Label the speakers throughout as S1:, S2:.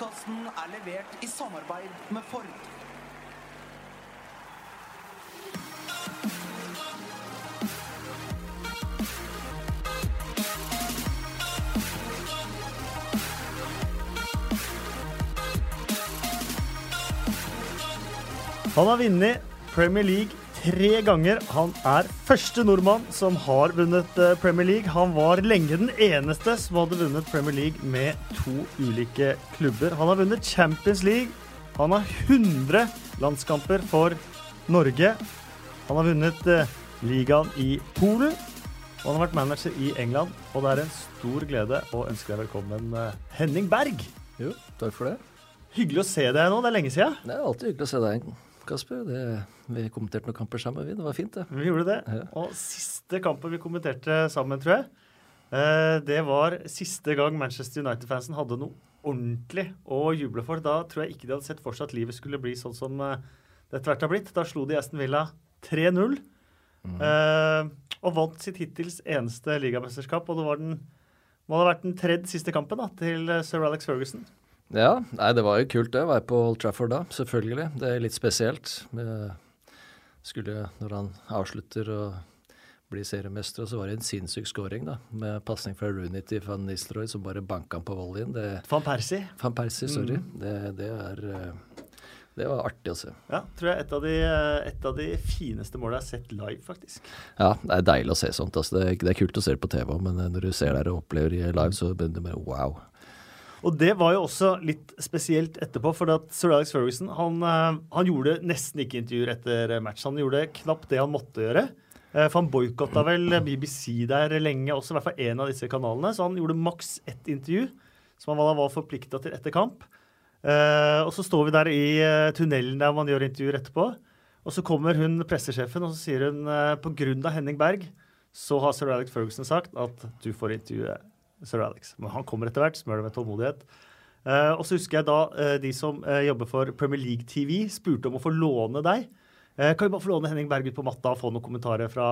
S1: Podkasten er levert i samarbeid med Ford.
S2: Han har vunnet Premier League tre ganger. Han er første nordmann som har vunnet eh, Premier League. Han var lenge den eneste som hadde vunnet Premier League med to ulike klubber. Han har vunnet Champions League. Han har 100 landskamper for Norge. Han har vunnet eh, ligaen i Polen. Og han har vært manager i England. Og det er en stor glede å ønske deg velkommen, eh, Henning Berg.
S3: Jo, takk for det.
S2: Hyggelig å se deg nå. Det er lenge siden.
S3: Det er alltid hyggelig å se deg, Kasper. Det, vi kommenterte noen kamper sammen, vi. Det var fint, det.
S2: Vi gjorde det.
S3: Ja.
S2: Og siste kampen vi kommenterte sammen, tror jeg, eh, det var siste gang Manchester United-fansen hadde noe ordentlig å juble for. Da tror jeg ikke de hadde sett for seg at livet skulle bli sånn som eh, det etter hvert har blitt. Da slo de Aston Villa 3-0. eh, og vant sitt hittils eneste ligamesterskap. Og det var den, må ha vært den tredje siste kampen da, til sir Alex Ferguson.
S3: Ja, nei, det var jo kult det å være på Old Trafford da, selvfølgelig. Det er litt spesielt. Med, skulle, når han avslutter og blir seriemester, så var det en sinnssyk scoring da, med pasning fra Rooney til van Nistelrooy som bare banka han på volleyen. Det,
S2: Van Persie.
S3: van Persie, sorry. Det, det er eh, Det var artig å se.
S2: Ja, tror jeg et av de, eh, et av de fineste målene jeg har sett live, faktisk.
S3: Ja, det er deilig å se sånt. Altså. Det, er- det er kult å se det på TV men eh, når du ser det og opplever det live, så begynner du bare wow.
S2: Og det var jo også litt spesielt etterpå, for at sir Alex Ferguson han, eh, han gjorde nesten ikke intervjuer etter match. Han gjorde knapt det han måtte gjøre. Eh, For han boikotta vel BBC der lenge, også i hvert fall én av disse kanalene. Så han gjorde maks ett intervju, som han var forplikta til etter kamp. Eh, og så står vi der i eh, tunnelen der man gjør intervjuer etterpå. Og så kommer hun pressesjefen og så sier hun pga. Henning Berg så har sir Alex Ferguson sagt at du får intervjue sir Alex. Men han kommer etter hvert, smør det med tålmodighet. Eh, og så husker jeg da eh, de som eh, jobber for Premier League TV, spurte om å få låne deg. Eh, kan vi bare få låne Henning Berg ut på matta og få noen kommentarer fra,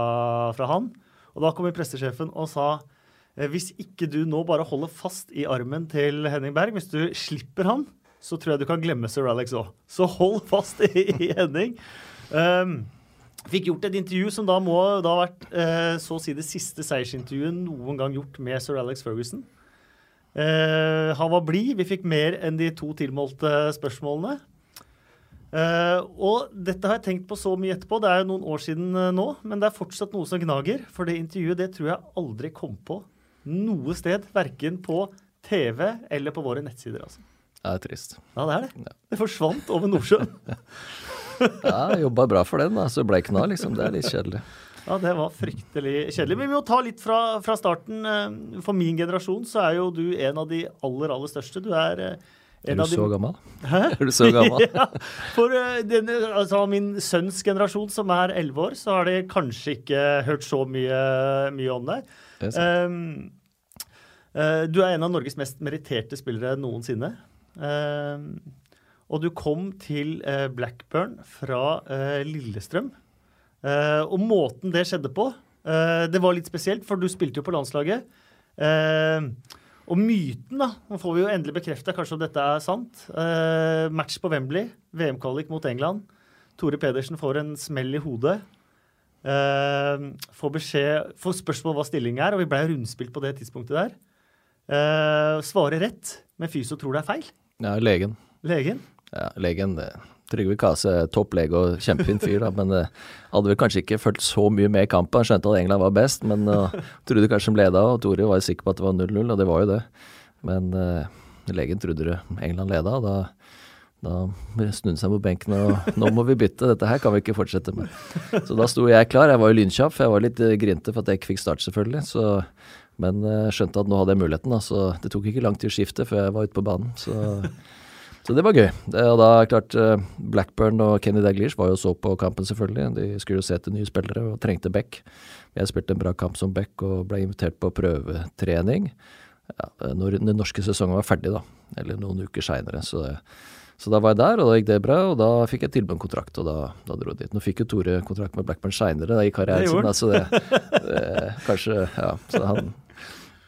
S2: fra han? Og da kom pressesjefen og sa eh, hvis ikke du nå bare holder fast i armen til Henning Berg, hvis du slipper han, så tror jeg du kan glemme sir Alex òg. Så hold fast i, i Henning. Um, Fikk gjort et intervju som da må da ha vært eh, så å si det siste seiersintervjuet noen gang gjort med sir Alex Ferguson. Eh, han var blid. Vi fikk mer enn de to tilmålte spørsmålene. Eh, og dette har jeg tenkt på så mye etterpå. Det er jo noen år siden eh, nå, men det er fortsatt noe som gnager. For det intervjuet det tror jeg aldri kom på noe sted. Verken på TV eller på våre nettsider. altså.
S3: Det er trist.
S2: Ja, det er det. Det forsvant over Nordsjøen.
S3: Ja, jobba bra for den, da. Så ble ikke noe liksom. Det er litt kjedelig.
S2: Ja, det var fryktelig kjedelig. Men vi må ta litt fra, fra starten. Eh, For min generasjon så er jo du en av de aller, aller største. Du er eh,
S3: Er
S2: en
S3: du
S2: av de
S3: så gammel?
S2: Hæ?
S3: Er du så gammel?
S2: ja. For eh, denne, altså, min sønns generasjon, som er 11 år, så har de kanskje ikke hørt så mye, mye om deg.
S3: Er.
S2: Um, uh, du er en av Norges mest meritterte spillere noensinne. Um, og du kom til eh, Blackburn fra eh, Lillestrøm. Eh, og måten det skjedde på, det var litt spesielt, for du spilte jo på landslaget. Eh, og myten, da, nå får vi jo endelig bekrefta kanskje om dette er sant. Eh, match på Wembley, VM-kvalik mot England. Tore Pedersen får en smell i hodet. Får beskjed, får spørsmål hva stilling er, og vi ble rundspilt på det tidspunktet der. Svarer rett, men fysio tror det er feil.
S3: Ja, legen.
S2: Legen.
S3: Ja, legen. Trygve Kase, topp lege og kjempefin fyr, da, men eh, hadde vel kanskje ikke fulgt så mye med i kampen. Han skjønte at England var best, men uh, trodde kanskje de leda, og Tore var sikker på at det var 0-0, og det var jo det. Men uh, legen trodde det England leda, og da, da snudde han seg på benken og nå må vi bytte, dette her kan vi ikke fortsette med. Så da sto jeg klar, jeg var jo lynkjapp, for jeg var litt eh, grinte for at jeg ikke fikk start, selvfølgelig. Så, men eh, skjønte at nå hadde jeg muligheten, da, så det tok ikke lang tid å skifte før jeg var ute på banen. Så så det var gøy. Det, og da klart eh, Blackburn og Kenny Daglish var jo så på kampen, selvfølgelig. De skulle jo se etter nye spillere og trengte back. Jeg spilte en bra kamp som back og ble invitert på prøvetrening ja, når den norske sesongen var ferdig, da. Eller noen uker seinere. Så, så da var jeg der, og da gikk det bra. Og da fikk jeg tilbud om kontrakt, og da, da dro jeg dit. Nå fikk jo Tore kontrakt med Blackburn seinere i karrieren sin, så det, det Kanskje Ja. Så han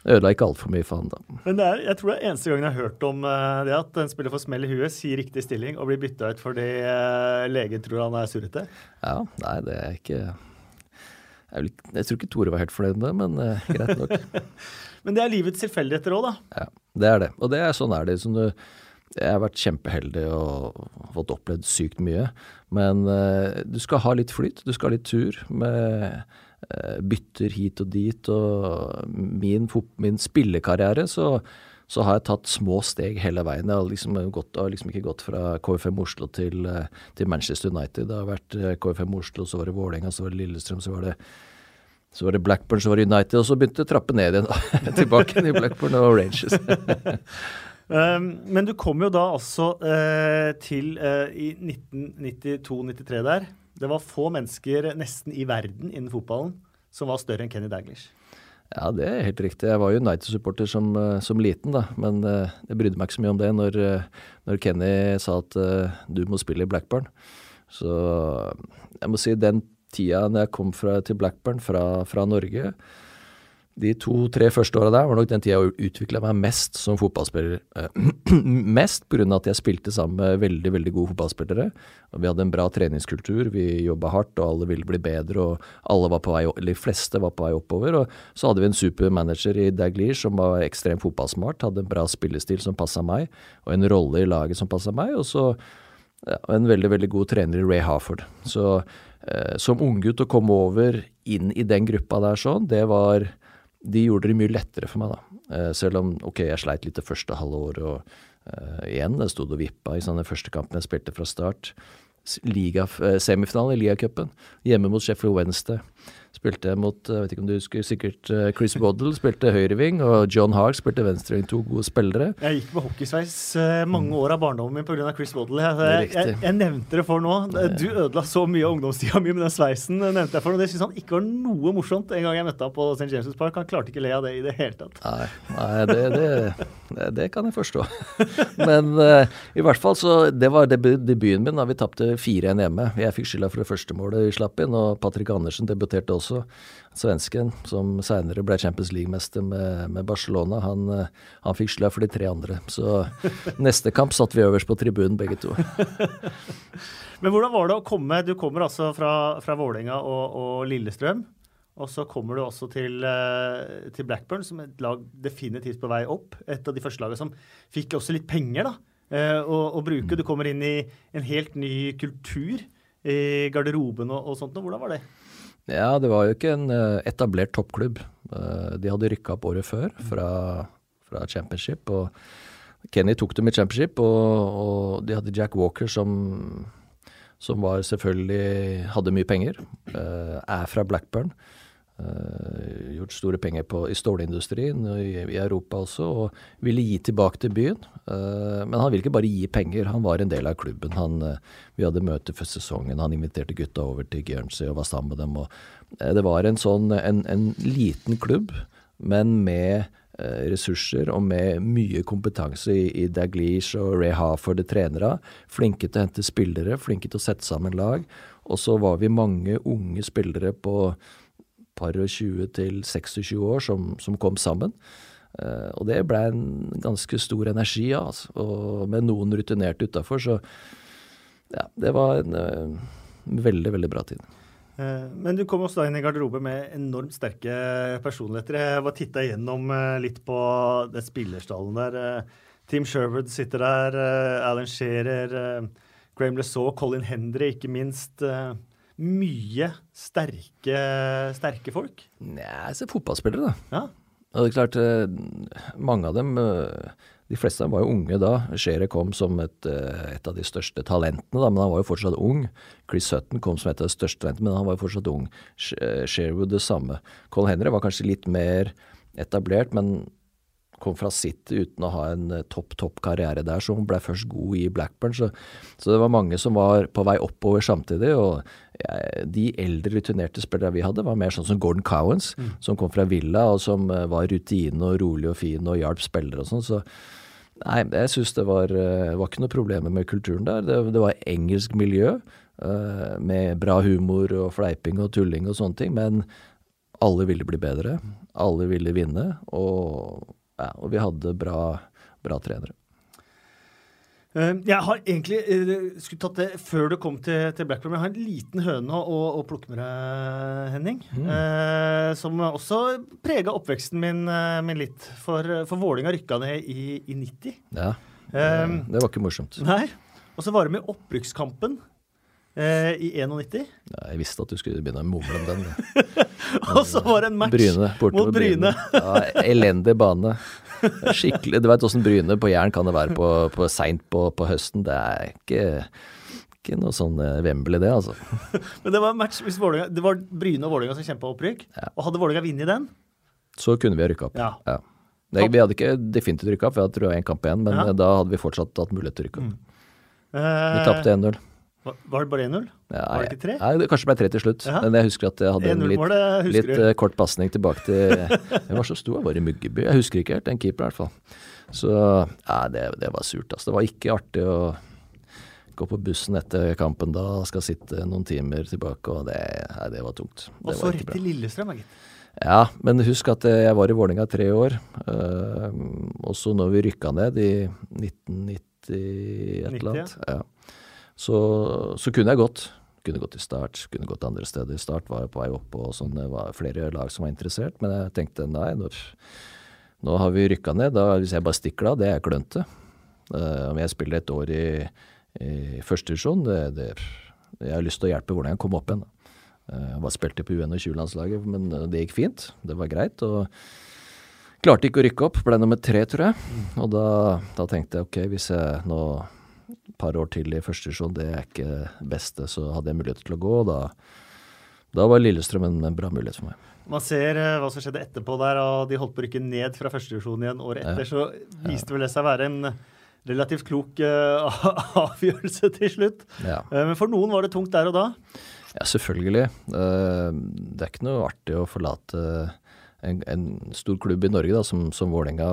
S3: ødela ikke altfor mye for han, da.
S2: Men er, jeg tror det er eneste gangen jeg har hørt om uh, det at en spiller får smell i huet, sier riktig stilling og blir bytta ut fordi uh, legen tror han er surrete.
S3: Ja, nei, det er ikke Jeg, tror ikke Tore var helt fornøyd med det, men uh, greit nok.
S2: men det er livets tilfeldigheter òg, da.
S3: Ja, det er det. Og det er sånn er det. Som du, jeg har vært kjempeheldig og fått opplevd sykt mye. Men du skal ha litt flyt, du skal ha litt tur med bytter hit og dit. Og min, min spillekarriere så så har jeg tatt små steg hele veien. Jeg har liksom, gått, har liksom ikke gått fra KFM Oslo til, eh, til, Manchester United. Det har vært eh, KFM Oslo, så var det Vålerenga, så var det Lillestrøm, så var det, så var det Blackburn, så var det United. Og så begynte det å trappe ned igjen. Tilbake i Blackburn og Rangers.
S2: um, men du kom jo da altså uh, til uh, i 1992-93 der. Det var få mennesker nesten i verden innen fotballen som var større enn Kenny Daglish.
S3: Ja, det er helt riktig. Jeg var United-supporter som, eh, som, liten, da. Men uh, jeg brydde meg ikke så mye om det når, uh, når Kenny sa at uh, du må spille i Blackburn. Så jeg må si den tida når jeg kom fra, til Blackburn fra, fra Norge, de to-tre første åra der var nok den tida jeg utvikla meg mest som fotballspiller. Eh, mest pga. at jeg spilte sammen med veldig veldig gode fotballspillere. Vi hadde en bra treningskultur, vi jobba hardt og alle ville bli bedre. og alle var på vei, De fleste var på vei oppover. og Så hadde vi en supermanager i Daglish som var ekstremt fotballsmart, hadde en bra spillestil som passa meg, og en rolle i laget som passa meg. Og så ja, en veldig veldig god trener i Ray Harford. Så eh, som unggutt å komme over inn i den gruppa der sånn, det var de gjorde det mye lettere for meg, da. Eh, selv om ok, jeg sleit litt det første halve året, og uh, igjen, det sto og vippa i sånne første kampen jeg spilte fra start. Liga, uh, semifinalen i ligacupen, hjemme mot Sheffield Wednesday. Spilte mot jeg vet ikke om du husker, sikkert Chris Waddle spilte høyreving, og John Haag spilte venstreving. To gode spillere.
S2: Jeg gikk med hockeysveis mange år av barndommen min pga. Chris Waddle. Jeg, jeg, jeg, nevnte det for nå. Du ødela så mye av ungdomstida mi med den sveisen. nevnte jeg for noe. Det syntes han ikke var noe morsomt en gang jeg møtte ham på St. James' Park. Han klarte ikke å le av det i det hele tatt.
S3: Nei, nei det, det, det, kan jeg forstå. Men uh, i hvert fall så Det var debuten min da vi tapte 4-1 hjemme. Jeg fikk skylda for det første målet vi slapp inn, og Patrick Andersen debuterte også også. Svensken, som seinere ble Champions League-mester med, med, Barcelona, han, han fikk sløv for de tre andre. Så neste kamp satt vi øverst på tribunen, begge to.
S2: Men hvordan var det å komme Du kommer altså fra, fra Vålerenga og, og, Lillestrøm. Og så kommer du også til, eh, til, Blackburn, som et lag definitivt på vei opp. Et av de første lagene som fikk også litt penger da, eh, å, å bruke. Du kommer inn i en helt ny kultur i garderoben og, og sånt. Hvordan var det?
S3: Ja, det var jo ikke en eh, etablert toppklubb. Eh, de hadde rykka opp året før fra, fra, championship. og Kenny tok dem i championship, og, og de hadde Jack Walker som, som var selvfølgelig hadde mye penger. Eh, er fra Blackburn. Uh, gjort store penger på, i stålindustrien i, i, Europa også, og ville gi tilbake til byen. Uh, men han ville ikke bare gi penger, han var en del av klubben. Han, uh, vi hadde møte før sesongen, han inviterte gutta over til Guernsey og var sammen med dem. Og, det var en sånn en, en liten klubb, men med ressurser og med mye kompetanse i, i Daglish og Ray Harford, trenere. Flinke til å hente spillere, flinke til å sette sammen lag. Og så var vi mange unge spillere på par og 20 til 26 år som, som kom sammen. Uh, og det ble en ganske stor energi av, ja, altså. Og med noen rutinerte utafor, så ja, det var en uh, veldig, veldig bra tid.
S2: Uh, men du kom også da inn i garderobe med enormt sterke personligheter. Jeg var titta igjennom litt på den spillerstallen der. Tim Sherwood sitter der, Alan Shearer, Graham LeSaw, Colin Hendry, ikke minst. Mye sterke, sterke folk?
S3: Nei, se fotballspillere, da.
S2: Ja.
S3: Og det er klart, eh, mange av dem eh, De fleste av dem var jo unge da. Shere kom som et, eh, et, av de største talentene, da, men han var jo fortsatt ung. Chris Sutton kom som et av de største talentene, men han var jo fortsatt ung. Sherwood det samme. Colin Henry var kanskje litt mer etablert, men kom fra City uten å ha en topp, topp karriere der, så hun ble først god i Blackburn. Så, så, det var mange som var på vei oppover samtidig. og De eldre rutinerte spillere vi hadde, var mer sånn som Gordon Cowens, mm. som kom fra Villa, og som uh, var rutine og rolig og fin og hjalp spillere og sånn. så Nei, jeg syns det var, uh, var ikke noe problemer med kulturen der. Det, det var engelsk miljø med bra humor og fleiping og tulling og sånne ting. Men Alle ville bli bedre. Alle ville vinne. Og, ja, og vi hadde bra, bra trenere.
S2: Eh, jeg har egentlig uh, skulle tatt det før du kom til, til Blackburn. Jeg har en liten høne å, å plukke med deg, Henning. Mm. Eh, som også prega oppveksten min, uh, min, litt. For, for Vålinga rykka ned i, i 90.
S3: Ja, Eh, det var ikke morsomt.
S2: Nei. Og så var det med opprykkskampen i 91.
S3: Ja, jeg visste at du skulle begynne å mumle om den.
S2: og så var det en match
S3: Bryne, mot Bryne. Bryne. ja, elendig bane. Skikkelig, Du veit åssen Bryne på Jæren kan det være på, på seint på, på, høsten. Det er ikke, ikke noe sånn eh, Wembley, det, altså.
S2: Men det var en match hvis Vålinga, det var Bryne og Vålerenga som kjempa opprykk. Ja. Og hadde Vålerenga vunnet den
S3: Så kunne vi ha rykka opp. Ja. ja. Nei, vi hadde ikke definitivt rykka opp, vi hadde trua én kamp igjen, men ja. da hadde vi fortsatt hatt mulighet til å rykke opp. Mm. Vi tapte 1-0.
S2: Var det bare 1-0?
S3: Ja, var det ikke 3? Nei, det kanskje ble 3 til slutt. Ja. Men jeg husker at jeg hadde en litt, litt uh, kort pasning tilbake til Jeg var så stor, jeg var i Muggeby. Jeg husker ikke helt En keeper, i hvert fall. Så ja, det, det var surt. Altså. Det var ikke artig å gå på bussen etter kampen da, skal sitte noen timer tilbake, og det, nei, det var tungt.
S2: Og så rett til Lillestrøm, gitt.
S3: Ja, men husk at jeg var i Vålerenga tre år. Uh, også når vi rykka ned i 1990 et eller annet. Ja så, så kunne jeg gått. Kunne gått til Start, kunne gått andre steder. Start var på vei opp, og sånn, det var flere lag som var interessert. Men jeg tenkte nei, nå, nå har vi rykka ned. Da, hvis jeg bare stikker av, det er klønete. Uh, om jeg spiller et år i, i første divisjon, det, det, jeg har lyst til å hjelpe hvordan jeg kom opp igjen. Jeg bare spilte på UN20-landslaget, men uh, det gikk fint. Det var greit. og Klarte ikke å rykke opp, ble nummer tre, tror jeg. Og da, da tenkte jeg ok, hvis jeg nå par år til i første divisjon, det er ikke beste. Så hadde jeg mulighet til å gå, da, da var Lillestrøm en, en, bra mulighet for meg.
S2: Man ser uh, hva som skjedde etterpå der, og de holdt på å rykke ned fra førstedivisjon igjen året etter. Ja. Så viste vel det seg å være en relativt klok uh, avgjørelse til slutt. Ja. Uh, men for noen var det tungt der og da?
S3: Ja, selvfølgelig. det er ikke noe artig å forlate en, en, stor klubb i Norge da, som, som Vålerenga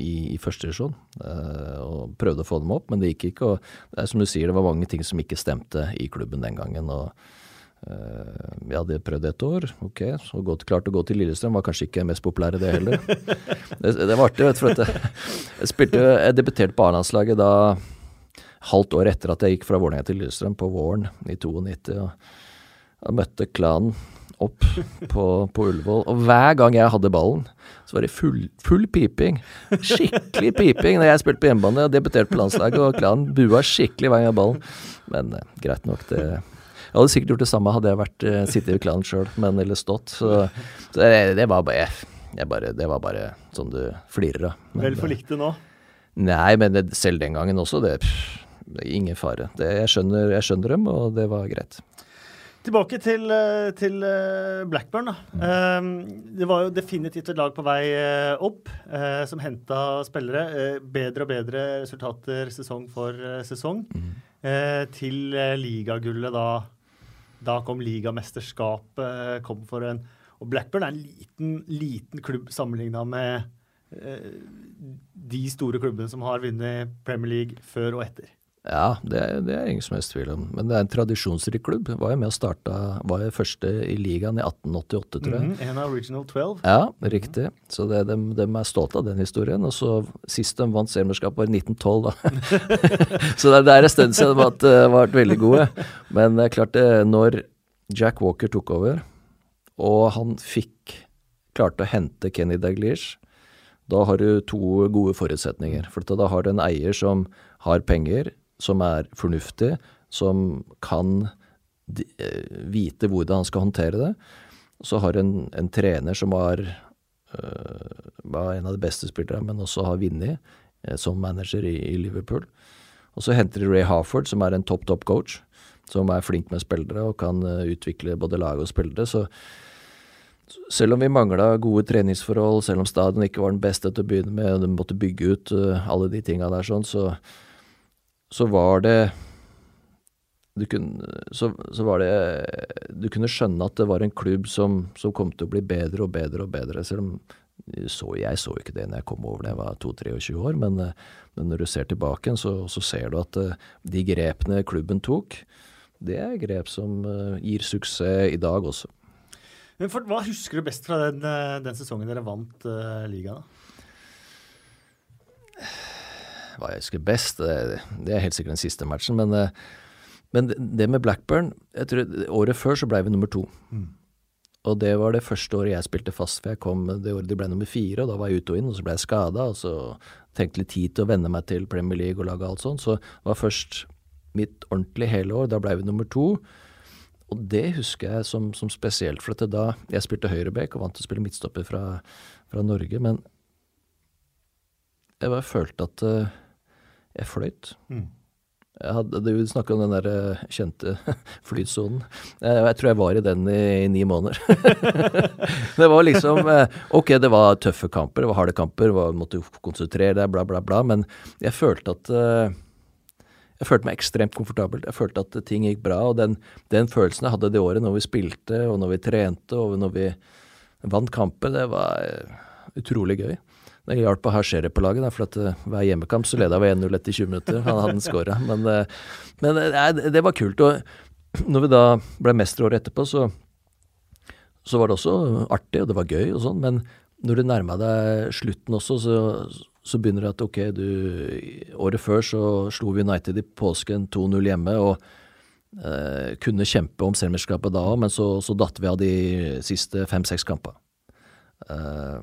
S3: i, i første divisjon. Uh, og prøvde å få dem opp, men det gikk ikke. og det er som du sier, det var mange ting som ikke stemte i klubben den gangen. og uh, Vi hadde prøvd et år. ok, så godt klart å gå til Lillestrøm var kanskje ikke mest populære, det heller. det, det, var artig, vet du. for jeg, jeg, spilte, jeg debuterte på A-landslaget da halvt år etter at jeg gikk fra Vålerenga til Lillestrøm, på våren i 92. og jeg møtte klanen opp på, på Ullevål. Og hver gang jeg hadde ballen, så var det full, full piping. Skikkelig piping når jeg spilte på hjemmebane og debuterte på landslaget, og klanen bua skikkelig hver gang jeg hadde ballen. Men eh, greit nok, det Jeg hadde sikkert gjort det samme hadde jeg vært eh, sittet i klanen sjøl, men eller stått. Så, så det, det, var bare, bare, det var bare sånn du flirer av.
S2: Vel forlikte nå?
S3: Nei, men det, selv den gangen også. Det, pff, ingen fare. Det, jeg, skjønner, jeg skjønner dem, og det var greit.
S2: Tilbake til, eh, til eh, Blackburn. Da. det var jo definitivt et lag på vei eh, opp, som henta spillere. Bedre og bedre resultater sesong for sesong. Mm. til ligagullet da, da kom ligamesterskapet kom for en Og Blackburn er en liten, liten klubb sammenligna med de store klubbene som har vunnet Premier League før og etter.
S3: Ja, det, det er ingen som helst tvil om. Men det er en tradisjonsrik klubb. Var jo med og starta Var jo første i ligaen i 1888, tror jeg. Mm,
S2: en av Original 12.
S3: Ja, riktig. Så det, de, de, er stolte av den historien. Og så sist de vant seriemesterskapet var i 1912, da. så det, det er en stund siden de har vært veldig gode. Men det er klart, det, når Jack Walker tok over, og han fikk klarte å hente Kenny Daglish, da har du to gode forutsetninger. For da har du en eier som har penger, som er fornuftig, som kan eh, vite hvordan han skal håndtere det. Så har en, en trener som var, øh, var en av de beste spillerne, men også har vunnet øh, som manager i, i, Liverpool. Og så henter de Ray Harford, som er en topp, topp coach, som er flink med spillere og kan øh, utvikle både lag og spillere. Så selv om vi mangla gode treningsforhold, selv om stadion ikke var den beste til å begynne med, og de måtte bygge ut alle de tinga der sånn, så, så var det du kunne, så, så, var det Du kunne skjønne at det var en klubb som, som, kom til å bli bedre og bedre og bedre. Selv om så, jeg så ikke det når jeg kom over da jeg var 22-23 år, men, men, når du ser tilbake, så, så ser du at de grepene klubben tok, det er grep som gir suksess i dag også.
S2: Men for, Hva husker du best fra den, den sesongen dere vant uh, ligaen?
S3: Hva jeg husker best, det, er helt sikkert den siste matchen. Men, uh, men det med Blackburn jeg tror, Året før så ble vi nummer to.
S2: Mm.
S3: Og det var det første året jeg spilte fast, for jeg kom det året de ble nummer fire, og da var jeg ute og inn, og så ble jeg skada, og så tenkte litt tid til å venne meg til Premier League og lage alt sånt. Så det var først mitt ordentlige hele år, da ble vi nummer to. Og det husker jeg som, som spesielt, for at da Jeg spilte høyreback og vant til å spille midtstopper fra, fra Norge, men jeg bare følte at uh, jeg fløyt.
S2: Mm.
S3: Jeg hadde, du snakka om den der uh, kjente flytsonen. Jeg, jeg, tror jeg var i den i, i ni måneder. det var liksom uh, Ok, det var tøffe kamper, det var harde kamper, var, måtte konsentrere deg, bla, bla, bla, men jeg følte at jeg følte meg ekstremt komfortabel. Jeg følte at ting gikk bra. Og den, den, følelsen jeg hadde det året når vi spilte, og når vi trente, og når vi vant kamper, det var utrolig gøy. Det hjalp å ha Sherry på laget, da, for at uh, hver hjemmekamp så leda vi 1-0 etter 20 minutter. Han hadde skåra. Men, men nei, det var kult. Og når vi da ble mestere året etterpå, så, så var det også artig, og det var gøy og sånn. Men når du nærma deg slutten også, så så begynner det at ok, du Året før så slo vi United i påsken 2-0 hjemme og Uh, kunne kjempe om seriemesterskapet da òg, men så, så, datt vi av de siste fem-seks kampene. Eh,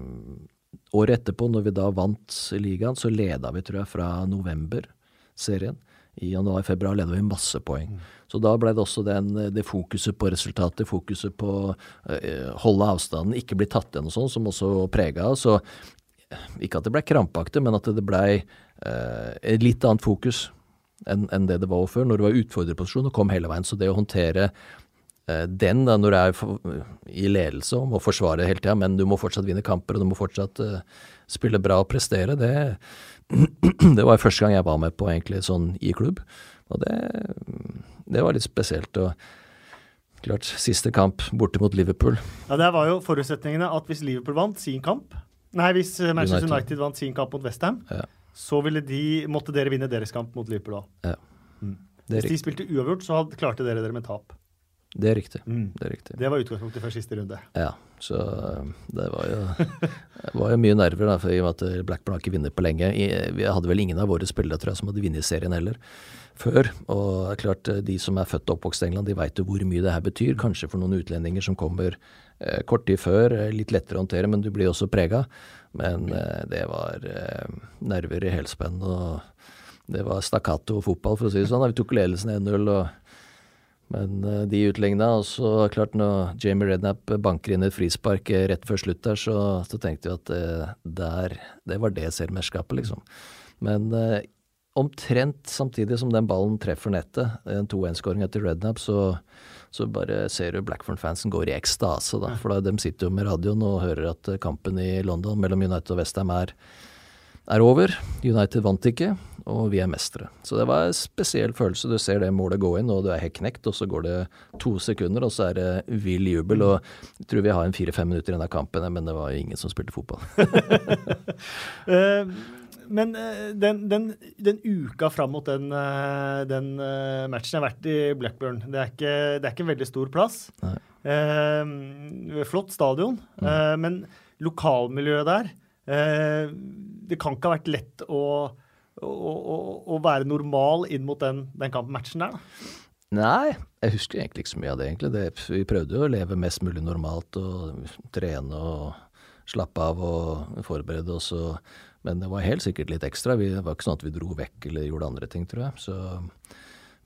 S3: året etterpå, når vi da vant ligaen, så leda vi, tror jeg, fra november-serien. I januar-februar leda vi masse poeng. Mm. Så da ble det også den, det fokuset på resultatet, fokuset på å eh, holde avstanden, ikke bli tatt igjen og sånn, som også prega oss. Ikke at det ble krampaktig, men at det ble eh, et litt annet fokus enn en det det var før, når det var utfordrerposisjon og kom hele veien. Så det å håndtere den da, når du er i ledelse og må forsvare hele tida, men du må fortsatt vinne kamper og du må fortsatt eh, spille bra og prestere, det, det var første gang jeg var med på egentlig sånn i klubb. Og det, det var litt spesielt. og Klart, siste kamp borte mot Liverpool.
S2: Ja, Der var jo forutsetningene at hvis Liverpool vant sin kamp, Nei, hvis eh, Manchester United, United vant sin kamp mot Westham, ja. så ville de, måtte dere vinne deres kamp mot Liverpool òg.
S3: Ja.
S2: Mm. Hvis de spilte uavgjort, så hadde, klarte dere dere med tap.
S3: Det er riktig.
S2: Mm.
S3: Det er riktig.
S2: Det var utgangspunktet for siste runde.
S3: Ja, så eh, det var jo, var jo mye nerver, da, for i og med at Blackburn har ikke vunnet på lenge. Vi hadde vel ingen av våre spillere tror jeg, som hadde vunnet serien heller før. Og det er klart, eh, de som er født og oppvokst i England, de veit jo hvor mye det her betyr. Kanskje for noen utlendinger som kommer eh, kort tid før, litt lettere å håndtere, men du blir også prega. Men eh, det var eh, nerver i helspenn, og det var stakkato fotball, for å si det sånn. Vi tok ledelsen 1-0. Men eh, de utligna. Og så klart når Jamie Rednap banker inn et frispark rett før slutt der, så, så tenkte vi at det, der, det var det seriemesterskapet, liksom. Men eh, omtrent samtidig som den ballen treffer nettet, en 2-1-skåring etter Rednap, så så bare ser du Blackburn-fansen går i ekstase, da. For da, de sitter jo med radioen og hører at eh, kampen i London mellom United og Westham er, er over. United vant ikke, og vi er mestere. Så det var en spesiell følelse. Du ser det målet gå inn, og du er helt knekt, og så går det to sekunder, og så er det vill jubel. Og jeg tror vi har en fire-fem minutter igjen av kampen, men det var jo ingen som spilte fotball.
S2: uh, men eh, den, den, den, uka fram mot den, eh, den, eh, matchen har vært i Blackburn. Det er ikke, det er ikke en veldig stor plass. Eh, flott stadion, mm. eh, men lokalmiljøet der eh, Det kan ikke ha vært lett å, å, å, å være normal inn mot den, den kampmatchen der.
S3: Nei, jeg husker egentlig ikke så mye av det, egentlig. Det, vi prøvde jo å leve mest mulig normalt og trene og slappe av og forberede oss. og men det var helt sikkert litt ekstra. Vi, det var ikke sånn at vi dro vekk eller gjorde andre ting, tror jeg. Så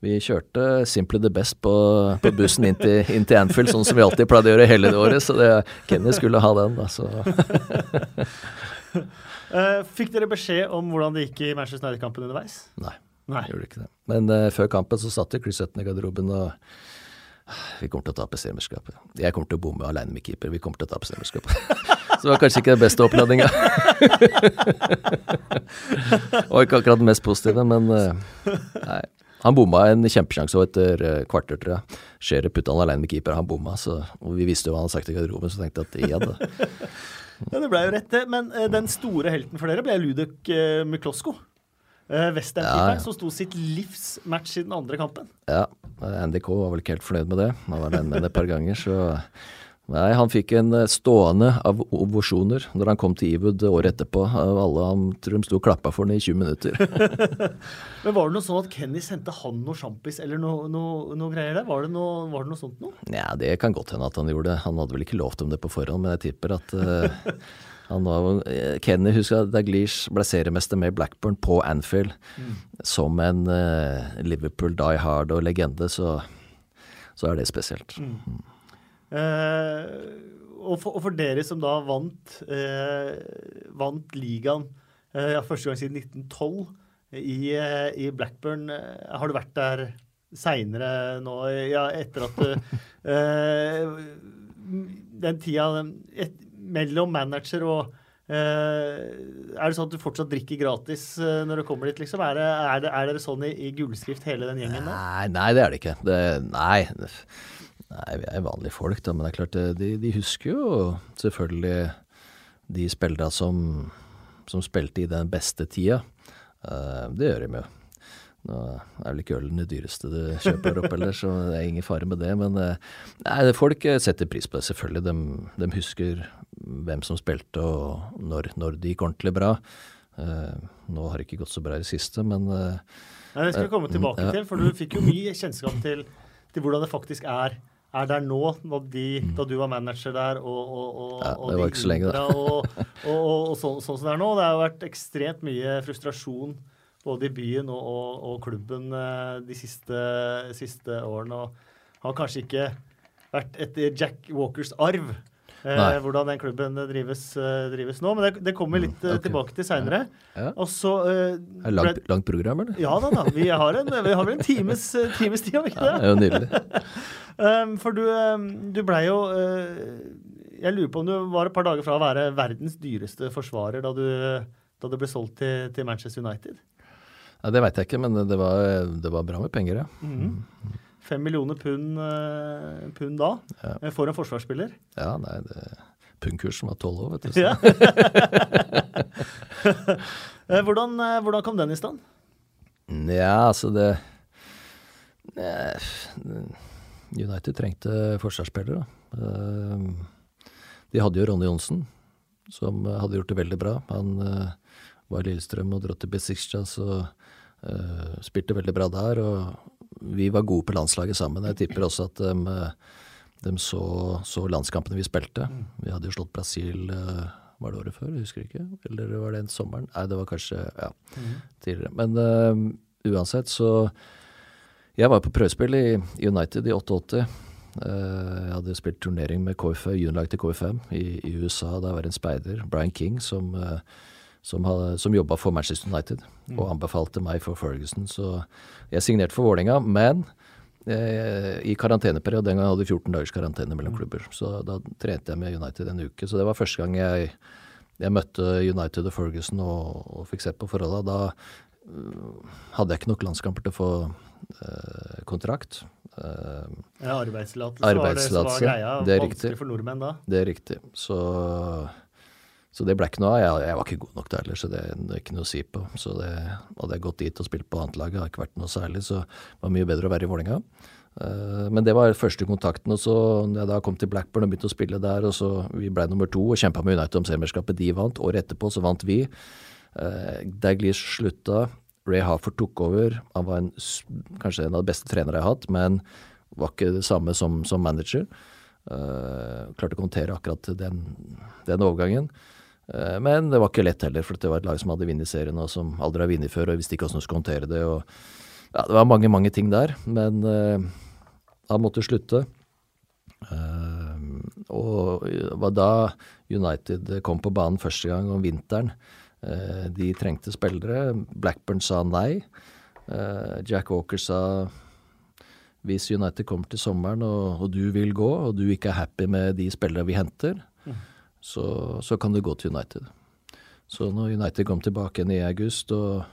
S3: vi kjørte simply the best på, på bussen inn til, inn til, Anfield, sånn som vi alltid pleide å gjøre hele det året. Så det, Kenny skulle ha den, da. Så.
S2: uh, fikk dere beskjed om hvordan det gikk i Manchester United-kampen underveis?
S3: Nei, Nei. gjorde ikke det. Men uh, før kampen så satt Chris Hutton i garderoben og vi kommer til å tape seriemesterskapet. Jeg kommer til å bomme alene med keeper. Vi kommer til å tape seriemesterskapet. Så det var kanskje ikke den beste oppladninga. var ikke akkurat den mest positive, men uh, nei. Han bomma en kjempesjanse etter kvarter, tror jeg. Scherer putta han alene med keeper, han bomma. Så, og vi visste jo hva han hadde sagt i garderoben, så tenkte jeg at ja da.
S2: Ja, det ble jo rett, det. Men uh, den store helten for dere ble Ludek uh, Miklosko. Uh, Westham-keeperen ja, ja. som sto sitt livs match i den andre kampen.
S3: Ja, Andy K var vel ikke helt fornøyd med det. Han var den med det et par ganger, så Nei, han fikk en eh, stående av ovasjoner når han kom til Ewood året etterpå. Alle han tror de sto og klappa for ham i 20 minutter.
S2: Men var det noe sånn at Kenny sendte han noe sjampis eller noe, noe, noe greier der? Var det noe, var det noe sånt noe?
S3: Ja, det kan godt hende at han gjorde det. Han hadde vel ikke lovt om det på forhånd, men jeg tipper at uh, han var uh, Kenny husker at Daglish ble seriemester med Blackburn på Anfield mm. som en uh, Liverpool die hard og legende, så, så er det spesielt. Mm.
S2: Eh, og, for, og, for, dere som da vant, eh, vant ligaen eh, ja, første gang siden 1912 i, i Blackburn, har du vært der seinere nå, ja, etter at Den tida et, mellom manager og Uh, er det sånn at du fortsatt drikker gratis uh, når du kommer dit, liksom? Er, det, er, det, er dere sånn i, i, gullskrift, hele den gjengen der?
S3: Nei, nei, det er det ikke. Det, nei. Nei, vi er vanlige folk, da. Men det er klart, de, de husker jo selvfølgelig de spillerne som, som, spilte i den beste tida. Uh, det gjør de jo. Nå er vel ikke ølen det dyreste du kjøper opp heller, så det er ingen fare med det. Men uh, nei, folk setter pris på det, selvfølgelig. De, de husker hvem som spilte og når, når det gikk ordentlig bra. Nå har det ikke gått så bra i det siste, men
S2: Nei, Det skal vi komme tilbake til, for du fikk jo mye kjennskap til, til hvordan det faktisk er er der nå, de, da du var manager der, og, og, og,
S3: ja, det var ikke så lenge, da.
S2: og, sånn som det er nå. Det har vært ekstremt mye frustrasjon både i byen og, klubben eh, de siste, siste årene. Og har kanskje ikke vært etter Jack Walkers arv. Eh, hvordan den klubben drives, eh, drives nå. Men det, det kommer litt mm, okay. tilbake til seinere.
S3: Ja. Ja. eh, langt, langt, program, eller?
S2: Ja da, da. Vi har, en, vi har vel en times, times tid, om ikke det?
S3: Ja, det er jo nydelig.
S2: um, for du, um, du blei jo Jeg lurer på om du var et par dager fra å være verdens dyreste forsvarer da du, da du ble solgt til, til Manchester United.
S3: Ja, Det veit jeg ikke, men det var, det var, bra med penger, ja.
S2: Mhm. Mm. Fem millioner pund, uh, pund da ja. Eh, for en forsvarsspiller.
S3: Ja, nei, det pundkursen var tolv år, vet du. Ja.
S2: Eh, hvordan, hvordan, kom den i stand?
S3: Ja, altså det United trengte forsvarsspillere. De hadde jo Ronny Johnsen, som hadde gjort det veldig bra. Han var i Lillestrøm og dro til Besiktas og spilte veldig bra der. og vi var gode på landslaget sammen. Jeg tipper også at de, de så, så, landskampene vi spilte. Vi hadde jo slått Brasil eh, var det året før, jeg husker ikke. Eller var det en sommeren? Nei, det var kanskje ja, tidligere. Men uh, uansett, så Jeg var på prøvespill i United i 88. Uh, eh, jeg hadde spilt turnering med KFM, juniorlag til KFM i, i, USA. Da var det en speider, Brian King, som uh, som, hadde, som jobba for Manchester United, mm. og anbefalte meg for Ferguson. Så jeg signerte for Vålerenga, men eh, i karanteneperiode. Den gangen hadde jeg 14 dagers karantene mellom mm. klubber. Så da trente jeg med United en uke. Så det var første gang jeg, jeg møtte United og Ferguson og, og fikk sett på forholda. Da uh, hadde jeg ikke nok landskamper til å få uh, kontrakt.
S2: Uh, ja, arbeidstillatelse var det som var greia. Det er Vanskelig riktig. for nordmenn da.
S3: Det er riktig. Så så det ble ikke noe av. Jeg, jeg, var ikke god nok der heller, så det, er ikke noe å si på. Så det, hadde jeg gått dit og spilt på annetlaget, hadde ikke vært noe særlig, så det var mye bedre å være i Vålerenga. Uh, men det var første kontakten. og så når jeg da kom til Blackburn og begynte å spille der, og så vi ble nummer to og kjempa med United om seriemesterskapet, de vant. Året etterpå så vant vi. Uh, Daglish slutta. Ray Harford tok over. Han var en, kanskje en av de beste trenere jeg har hatt, men var ikke det samme som, som manager. Uh, klarte å håndtere akkurat den, den overgangen. Eh, men det var ikke lett heller, for det var et lag som hadde vunnet serien og som aldri har vunnet før, og visste ikke hvordan de skulle håndtere det. Og, ja, det var mange, mange ting der. Men uh, han måtte slutte. Uh, og det var da United kom på banen første gang om vinteren. Uh, de trengte spillere. Blackburn sa nei. Jack Walker sa hvis United kommer til sommeren og, og, du vil gå, og du ikke er happy med de spillere vi henter, så, så, kan du gå til United. Så når United kom tilbake igjen i august, og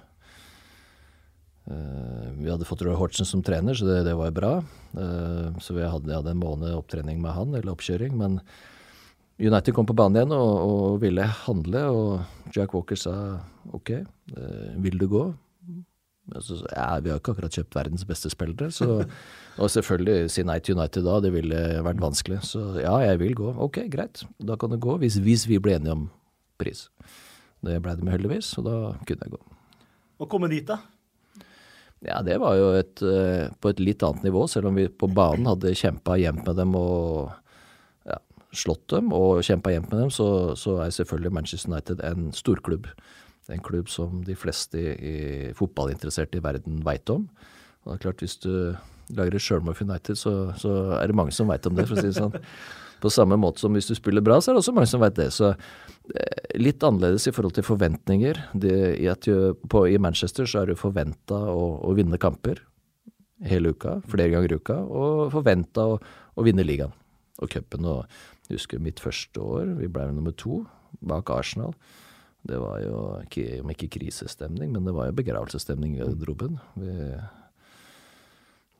S3: uh, vi hadde fått Roy Hortsen som trener, så det, det var bra. Uh, så vi hadde, hadde en måned opptrening med han, eller oppkjøring. Men United kom på banen igjen og, og ville handle, og Jack Walker sa OK, uh, vil du gå? Så, ja, vi har ikke akkurat kjøpt verdens beste spillere, så Og selvfølgelig si nei til United da, det ville vært vanskelig. Så ja, jeg vil gå. Ok, greit, da kan du gå, hvis, hvis vi blir enige om pris. Det ble det med heldigvis, og da kunne jeg gå.
S2: Å komme dit, da?
S3: Ja, det var jo et, uh, på et litt annet nivå, selv om vi på banen hadde kjempa jevnt med dem og ja, slått dem og kjempa jevnt med dem, så, så, er selvfølgelig Manchester United en storklubb. En klubb som de fleste i, i fotballinteresserte i verden veit om. Og det er klart, hvis du lager et sjølmål for United, så, så, er det mange som veit om det, for å si det sånn. På samme måte som hvis du spiller bra, så er det også mange som veit det. Så eh, litt annerledes i forhold til forventninger. Det, i, jo, på, I Manchester så er du forventa å, å, vinne kamper hele uka, flere ganger i uka, og forventa å, å, vinne ligaen og cupen. Jeg husker mitt første år, vi ble nummer to bak Arsenal. Det var jo ikke, om ikke krisestemning, men det var jo begravelsesstemning i garderoben.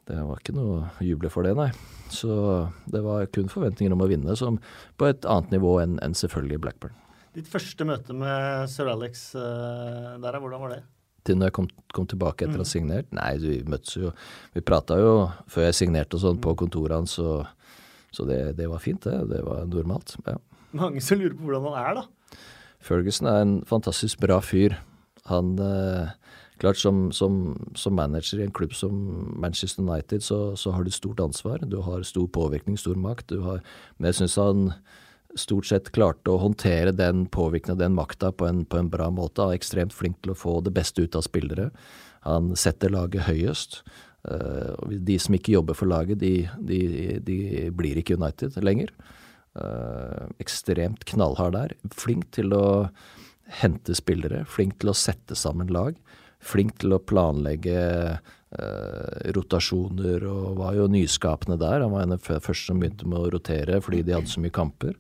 S3: Det var ikke noe å juble for det, nei. Så det var kun forventninger om å vinne, som på et annet nivå enn en selvfølgelig Blackburn.
S2: Ditt første møte med sir Alex uh, der, hvordan var det?
S3: Til når jeg kom, kom tilbake etter å ha mm. signert? Nei, vi møttes jo Vi prata jo før jeg signerte og sånn på kontoret hans, så, så det, det, var fint, det. Det var normalt. Ja.
S2: Mange som lurer på hvordan han er, da?
S3: Ferguson er en fantastisk bra fyr. Han uh, Klart, som, som, som, manager i en klubb som Manchester United, så, så, har du stort ansvar. Du har stor påvirkning, stor makt. Har, men jeg syns han stort sett klarte å håndtere den påvirkningen, den makta, på, på, en bra måte. Han er ekstremt flink til å få det beste ut av spillere. Han setter laget høyest. Uh, de som ikke jobber for laget, de, de, de blir ikke United lenger. Uh, ekstremt knallhard der. Flink til å hente spillere, flink til å sette sammen lag flink til å planlegge eh, rotasjoner og var jo nyskapende der. Han var en av de første som begynte med å rotere fordi de hadde så mye kamper.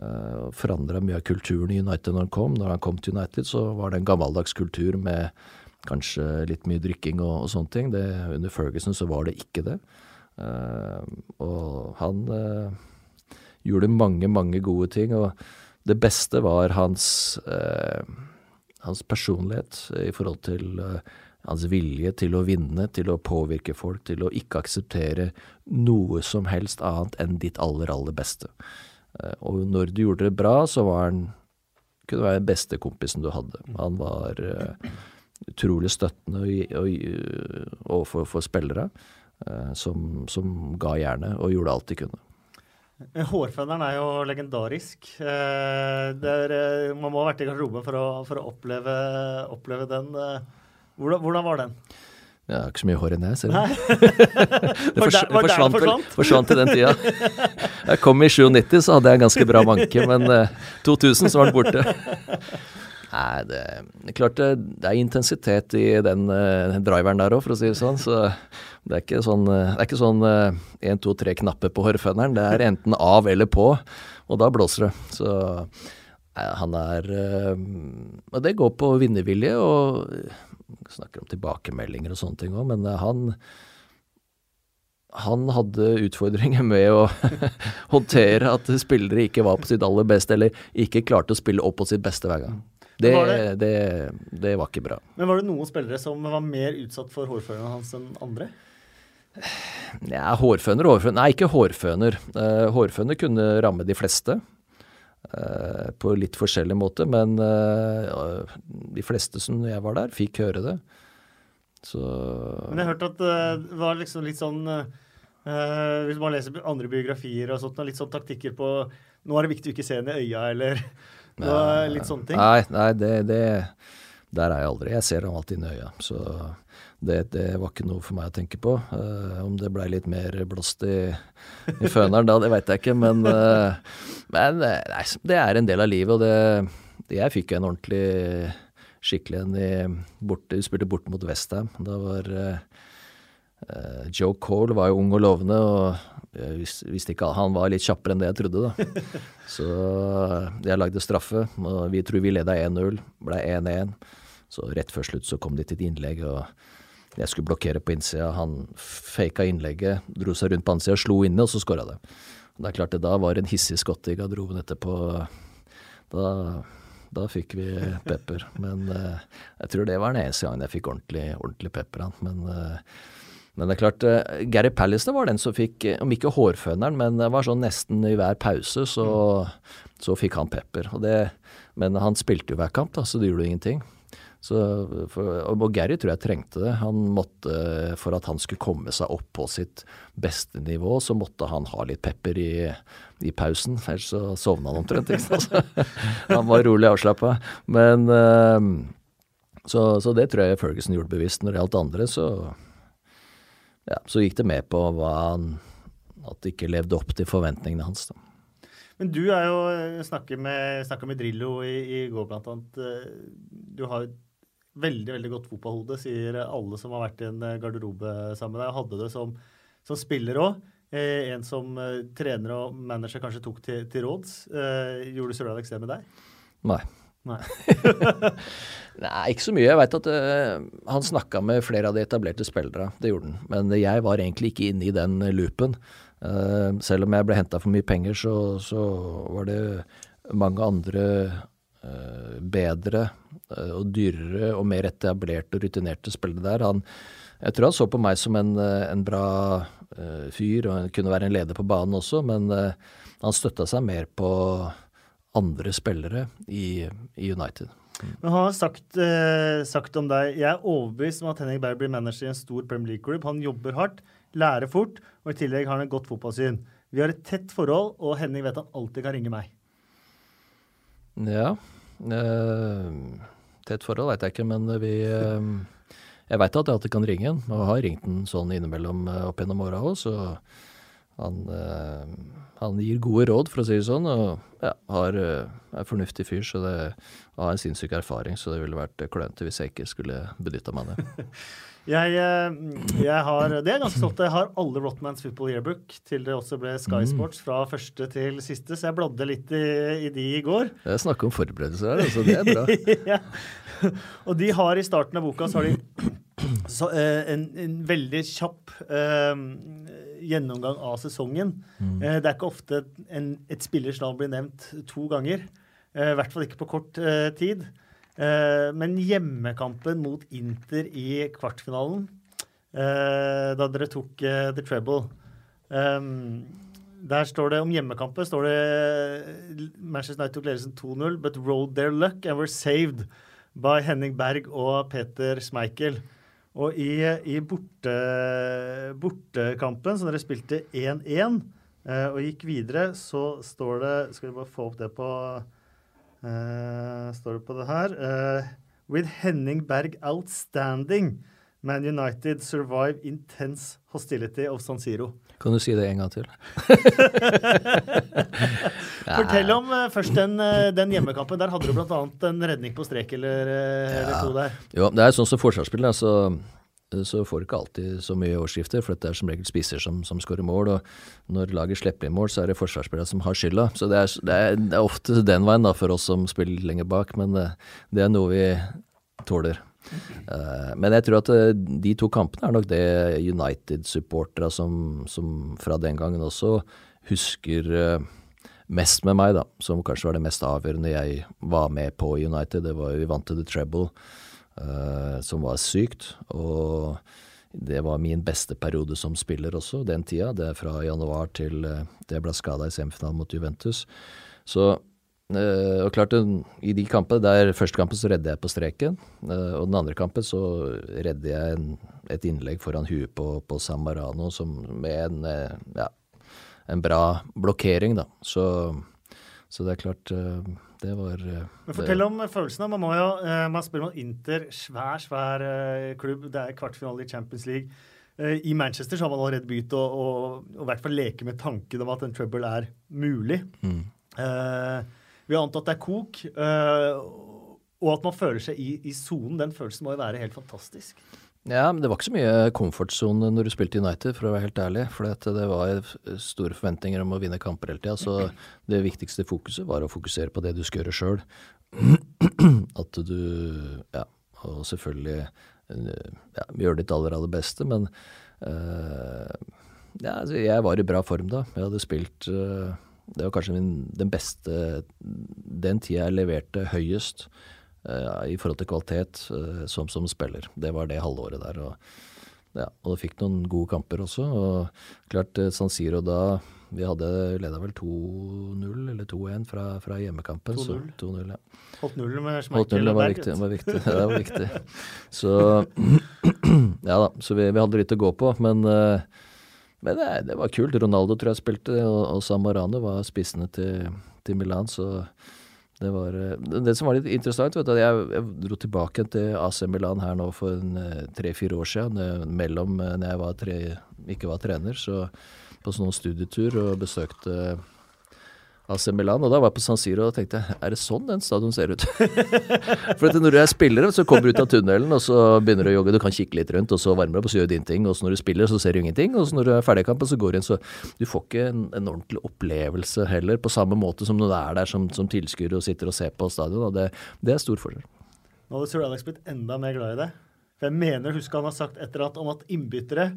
S3: Eh, Forandra mye av kulturen i United når han kom. Når han kom til United, så var det en gammeldags kultur med kanskje litt mye drikking og, og sånne ting. Det, under Ferguson så var det ikke det. Eh, og han eh, gjorde mange, mange gode ting. og det beste var hans eh, hans personlighet i forhold til uh, hans vilje til å vinne, til å påvirke folk, til å ikke akseptere noe som helst annet enn ditt aller, aller beste. Uh, og når du gjorde det bra, så var han kunne være den beste kompisen du hadde. Han var utrolig støttende overfor for spillere, som, som ga jernet og gjorde alt de kunne.
S2: Hårføneren er jo legendarisk. Eh, er, eh, man må ha vært i garderoben for å, for å oppleve, oppleve, den. Eh, hvordan, hvordan, var den?
S3: Jeg har ikke så mye hår enn jeg, ser du. det, fors, det forsvant, forsvant? forsvant i den tida. Jeg kom i 97, så hadde jeg en ganske bra manke, men 2000 så var den borte. Nei, det er klart det, det er intensitet i den uh, driveren der òg, for å si det sånn. Så det er ikke sånn, uh, er ikke sånn én, to, tre knapper på hårføneren. Det er enten av eller på, og da blåser det. Så nei, han er Og det går på vinnervilje, og snakker om tilbakemeldinger og sånne ting òg, men han han hadde utfordringer med å håndtere at spillere ikke var på sitt aller beste, eller ikke klarte å spille opp på sitt beste hver gang. Det var, det? Det, det var, ikke bra.
S2: Men var det noen spillere som var mer utsatt for hårføneren hans enn andre?
S3: Ja, hårføner og hårføner Nei, ikke hårføner. Uh, hårføner kunne ramme de fleste. Uh, på litt forskjellig måte, men uh, de fleste som jeg var der, fikk høre det. Så
S2: Men jeg har hørt at det var liksom litt sånn Hvis man leser andre biografier og sånt, litt sånn taktikker på Nå er det viktig å ikke se henne i øya, eller og litt sånne ting?
S3: Nei, nei det, det, der er jeg aldri. Jeg ser ham alltid i øya. Så det, det, var ikke noe for meg å tenke på. Uh, om det blei litt mer blåst i, i føneren da, det veit jeg ikke. Men, uh, men eh, nei, det er en del av livet, og det, jeg fikk en ordentlig skikkelig en i borte, Vi spilte bort mot Westham. Da var uh, Joe Cole var jo ung og lovende, og jeg visste ikke Han var litt kjappere enn det jeg trodde, da. Så jeg lagde straffe, og vi tror vi leda 1-0. Ble 1-1. Så rett før slutt så kom de til et innlegg, og jeg skulle blokkere på innsida. Han faka innlegget, dro seg rundt på ansida, slo inne, og så skåra det. Det er klart det da var en hissig skott i garderoben etterpå. Da, Da fikk vi pepper. Men uh, jeg tror det var den eneste gangen jeg fikk ordentlig, ordentlig pepper. Men, men det er klart, uh, Gary Pallister var den som fikk, om ikke hårføneren, men det var sånn nesten i hver pause så, så fikk han pepper. Det, men han spilte jo hver kamp, da, så det gjorde ingenting. Så for, og Gary tror jeg trengte det. Han måtte, For at han skulle komme seg opp på sitt beste nivå, så måtte han ha litt pepper i, i pausen. Ellers så sovna han omtrent. ikke han var rolig avslappa. Men uh, så, så, det tror jeg Ferguson gjorde bevisst. Når det gjaldt andre, så, ja, så gikk det med på han, at det ikke levde opp til forventningene hans. da.
S2: Men du er jo snakker med, snakker med Drillo i, i går, blant annet. Eh, du har et veldig veldig godt fotballhode, sier alle som har vært i en eh, garderobe sammen med deg. Hadde det som, som spiller òg. Eh, en som eh, trener og manager kanskje tok til, til råds. Eh, gjorde Sør-Alex det med deg?
S3: Nei.
S2: Nei.
S3: Nei, ikke så mye. Jeg veit at uh, han snakka med flere av de etablerte spillere. Det gjorde han. Men jeg var egentlig ikke inne i den loopen. Uh, selv om jeg ble henta for mye penger, så, så, var det mange andre uh, bedre og dyrere og mer etablerte og rutinerte spillere der. Han, jeg tror han så på meg som en, en bra fyr, og han kunne være en leder på banen også, men han støtta seg mer på andre spillere i, i United.
S2: Mm. Men Han har sagt, eh, sagt, om deg Jeg er overbevist om at Henning Berg blir manager i en stor Premier League-klubb. Han jobber hardt, lærer fort, og i tillegg har han et godt fotballsyn. Vi har et tett forhold, og Henning vet han alltid kan ringe meg.
S3: Ja. eh, tett forhold veit jeg ikke, men vi eh, Jeg veit at jeg alltid kan ringe han, og har ringt han sånn innimellom eh, opp gjennom åra òg, så han, eh, han, gir gode råd, for å si det sånn, og ja, har, er fornuftig fyr. Så det har en sinnssyk erfaring, så det ville vært klønete hvis jeg ikke skulle benytta meg av det.
S2: Jeg, jeg, har Det er ganske stolt Jeg har alle Rotmans Football Yearbook til det også ble Sky mm. Sports fra første til siste, så jeg bladde litt i, i de i går.
S3: Jeg snakker om forberedelser her, altså. Det er bra. ja.
S2: Og de har i starten av boka så har de så, eh, en, en, veldig kjapp uh, gjennomgang av sesongen. Mm. Uh, det er ikke ofte en, et spillers navn blir nevnt to ganger. I hvert fall ikke på kort tid. men hjemmekampen mot Inter i kvartfinalen, da dere tok The Treble der står det om hjemmekampen står det Manchester United tok ledelsen 2-0, but rode their luck and were saved by Henning Berg og Peter Schmeichel. Og i, i borte, bortekampen, så dere spilte 1-1 eh, og gikk videre, så står det Skal vi bare få opp det på eh, Står det på det her? Eh, with Henning Berg outstanding. Man United survive intense hostility of San Siro.
S3: Kan du si det en gang til?
S2: Fortell om uh, først den, uh, den, hjemmekampen. Der hadde du bl.a. en redning på strek eller, uh, ja. to der.
S3: Jo, det er sånn som forsvarsspiller, så, så får du ikke alltid så mye årsskifter, for det er som regel spisser som, som skårer mål. og Når laget slipper inn mål, så er det forsvarsspillerne som har skylda. Så det er, det, er, det er, ofte den veien da, for oss som spiller lenger bak, men det er noe vi tåler. Uh, men jeg tror at uh, de to kampene er nok det United-supporterne som, som, fra den gangen også husker uh, mest med meg, da. Som kanskje var det mest avgjørende jeg var med på United. Det var Vi vant til the treble, som var sykt. Og det var min beste periode som spiller også, den tida. Det er fra januar til det ble skada i semifinalen mot Juventus. Så Uh, og klart, I de kampene, der første kampen så redder jeg på streken, uh, og den andre kampen så redder jeg en, et innlegg foran huet på, på Samarano som, med en, uh, ja, en bra blokkering, da. Så, så det er klart det var
S2: Men Fortell om følelsene. Man må jo, man spiller mot Inter, svær, svær klubb. Det er kvartfinale i Champions League. I Manchester så har man allerede begynt å, i hvert fall leke med tanken om at en trouble er mulig. Mm. Vi har antatt det er kok. Uh, og at man føler seg i sonen. Den følelsen må jo være helt fantastisk.
S3: Ja, men det var ikke så mye komfortsone når du spilte United, for å være helt ærlig. For det var store forventninger om å vinne kamper hele tida. Så det viktigste fokuset var å fokusere på det du skal gjøre sjøl. At du Ja, og selvfølgelig ja, gjør ditt aller, aller beste, men uh, ja, altså, jeg var i bra form da. Jeg hadde spilt uh, det var kanskje min, den beste den tida jeg leverte høyest uh, i forhold til kvalitet uh, som, som spiller. Det var det halvåret der. Og, ja, og fikk noen gode kamper også. Og klart San Siro da Vi hadde leda vel 2-0 eller 2-1 fra, fra, hjemmekampen. 2-0. Ja.
S2: Holdt nullen med
S3: Schmeichel og Berg. Det var viktig. Det var viktig. Så ja da, så vi, vi, hadde litt å gå på. Men uh, men det, det, var kult. Ronaldo tror jeg spilte, og, og Samarano var spissene til, til, Milan. Så det var eh, Det som var litt interessant, vet du, at jeg, jeg dro tilbake til AC Milan her nå for eh, tre-fire år siden, mellom eh, når jeg var tre, ikke var trener. Så på sånn studietur og besøkte AC Milan. Og da var jeg på San Siro og tenkte er det sånn den stadion ser ut? For når du er spiller, så kommer du ut av tunnelen og så begynner du å jogge. Du kan kikke litt rundt, og så varmer du opp og så gjør du din ting. Og så når du spiller, så ser du ingenting. Og så når du er ferdig i kampen, så går du inn. Så du får ikke en, en, ordentlig opplevelse heller, på samme måte som når du er der som, som tilskuer og sitter og ser på stadion. Og det, det er stor forskjell.
S2: Nå hadde Sir Alex blitt enda mer glad i det. For jeg mener husk han har sagt et eller annet om at innbyttere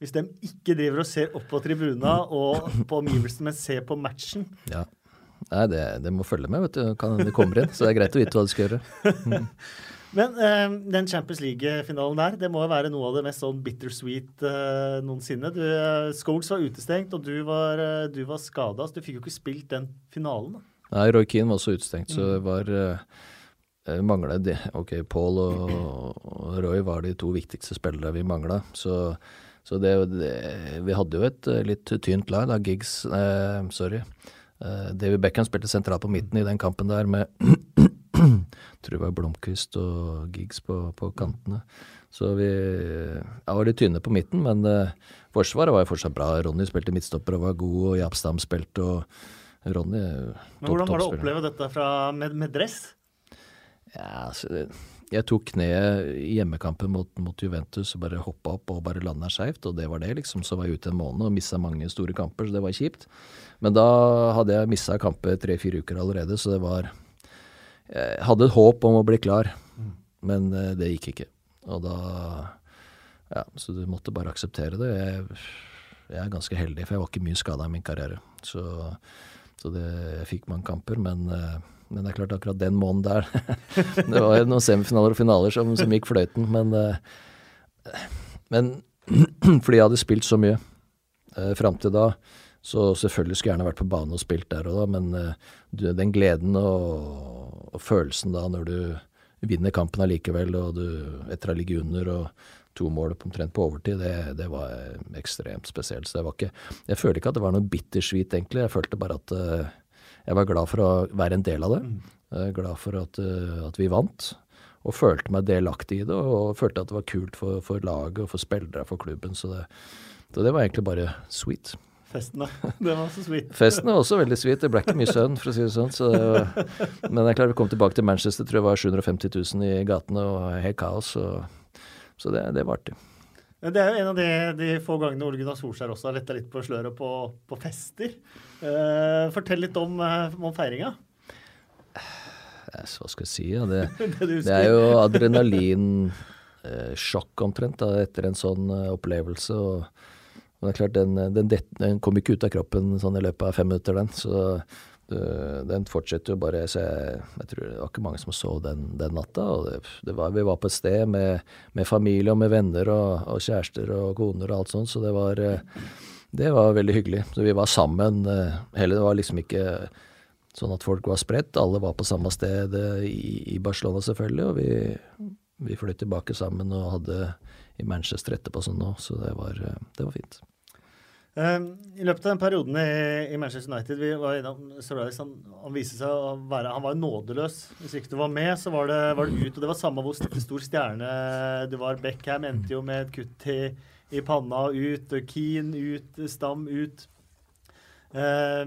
S2: hvis de ikke driver og ser opp på tribuna og på omgivelsene, men ser på matchen.
S3: Ja. Nei, det, det, må følge med, vet du. Kan det kommer inn. Så det er greit å vite hva du skal gjøre. Mm.
S2: Men eh, den Champions League-finalen der, det må jo være noe av det mest sånn bittersweet eh, noensinne. Du, eh, Scholes var utestengt, og du var, eh, du var skada, så du fikk jo ikke spilt den finalen. da.
S3: Nei, Roy Keane var også utestengt, så det var eh, eh mangla de. Ok, Paul og, og, Roy var de to viktigste spillere vi mangla. Så så det, det, vi hadde jo et eh, litt tynt lag da. Giggs eh, Sorry. Eh, David Beckham spilte sentralt på midten i den kampen der med tror det var Blomkvist og Giggs på, på kantene. Så vi ja, var litt tynne på midten, men eh, Forsvaret var jo fortsatt bra. Ronny spilte midtstopper og var god, og Japstam spilte, og Ronny
S2: Men Hvordan var det å oppleve dette fra, med, med dress?
S3: Ja, altså jeg tok kneet i hjemmekampen mot, mot, Juventus og bare hoppa opp og bare landa skeivt, og det var det, liksom. Så var jeg ute en måned og missa mange store kamper, så det var kjipt. Men da hadde jeg missa kamper tre-fire uker allerede, så det var Jeg hadde et håp om å bli klar, men eh, det gikk ikke. Og da Ja, så du måtte bare akseptere det. Jeg, jeg er ganske heldig, for jeg var ikke mye skada i min karriere. Så, så det, jeg fikk mange kamper, men eh, men det er klart, akkurat den måneden der Det var noen semifinaler og finaler som, som gikk fløyten, men uh, Men fordi jeg hadde spilt så mye uh, fram til da, så selvfølgelig skulle jeg gjerne vært på banen og spilt der og da, men du, den gleden og, og, følelsen da når du vinner kampen allikevel, og du etter å ha ligget under og to mål omtrent på overtid, det, det, var ekstremt spesielt. Så det var ikke Jeg føler ikke at det var noe bittersweet, egentlig. Jeg følte bare at uh, jeg var glad for å være en del av det. Mm. Glad for at, eh, at, vi vant. Og følte meg delaktig i det, og følte at det var kult for, for laget og for spillere for klubben. Så det, så det var egentlig bare sweet.
S2: Festen, da. Det var også sweet.
S3: Festen var også veldig sweet. Det ble ikke mye søvn, for å si det sånn. Så det var, men jeg klarer å vi kom tilbake til Manchester, tror jeg var 750 000 i gatene og helt kaos. Så, så det, det var artig.
S2: Det er jo en av de, de få gangene Ole Gunnar Solskjær også har letta litt på sløret på, på fester. Uh, fortell litt om, uh, om feiringa.
S3: Hva skal jeg si? Ja, det, det, det, er jo adrenalinsjokk omtrent da, etter en sånn opplevelse. og men det er klart, den, den, den, kom ikke ut av kroppen sånn i løpet av fem minutter, den. Så Eh, den fortsetter jo bare så jeg, jeg, tror det var ikke mange som så den, den natta. og det, det var, Vi var på et sted med, med familie og med venner og, og, kjærester og koner og alt sånt, så det var, eh, det var veldig hyggelig. Så vi var sammen. hele det var liksom ikke sånn at folk var spredt. Alle var på samme sted i, i Barcelona, selvfølgelig. Og vi, vi fløy tilbake sammen og hadde i Manchester etterpå sånn òg, så det var, det var fint.
S2: Um, I løpet av den perioden i, Manchester United vi var innom, Solaris, han, han viste seg å være Han var nådeløs. Hvis ikke du var med, så var det, var det ut. Og det var samme hvor stor stjerne du var. Beckham endte jo med et kutt i, i panna og ut. Keane ut. Stam ut. Uh,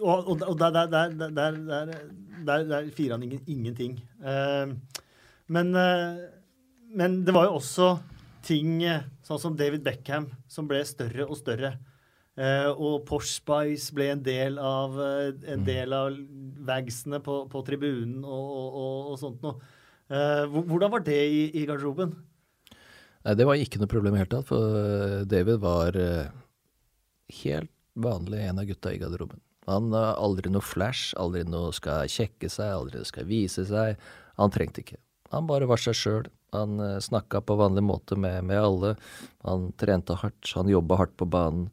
S2: og, og, og der, der, der, der, der, firer han ingen, ingenting. Uh, men, uh, men det var jo også ting sånn som David Beckham, som ble større og større. Uh, og Porsche Spice ble en del av, en mm. del av vagsene på, på tribunen og, og, og sånt noe. Hvordan var det i, i garderoben?
S3: Nei, Det var ikke noe problem i det hele tatt. For David var helt vanlig en av gutta i garderoben. Han har aldri noe flash, aldri noe skal kjekke seg, aldri skal vise seg. Han trengte ikke. Han bare var seg sjøl. Han snakka på vanlig måte med, med, alle. Han trente hardt, han jobba hardt på banen,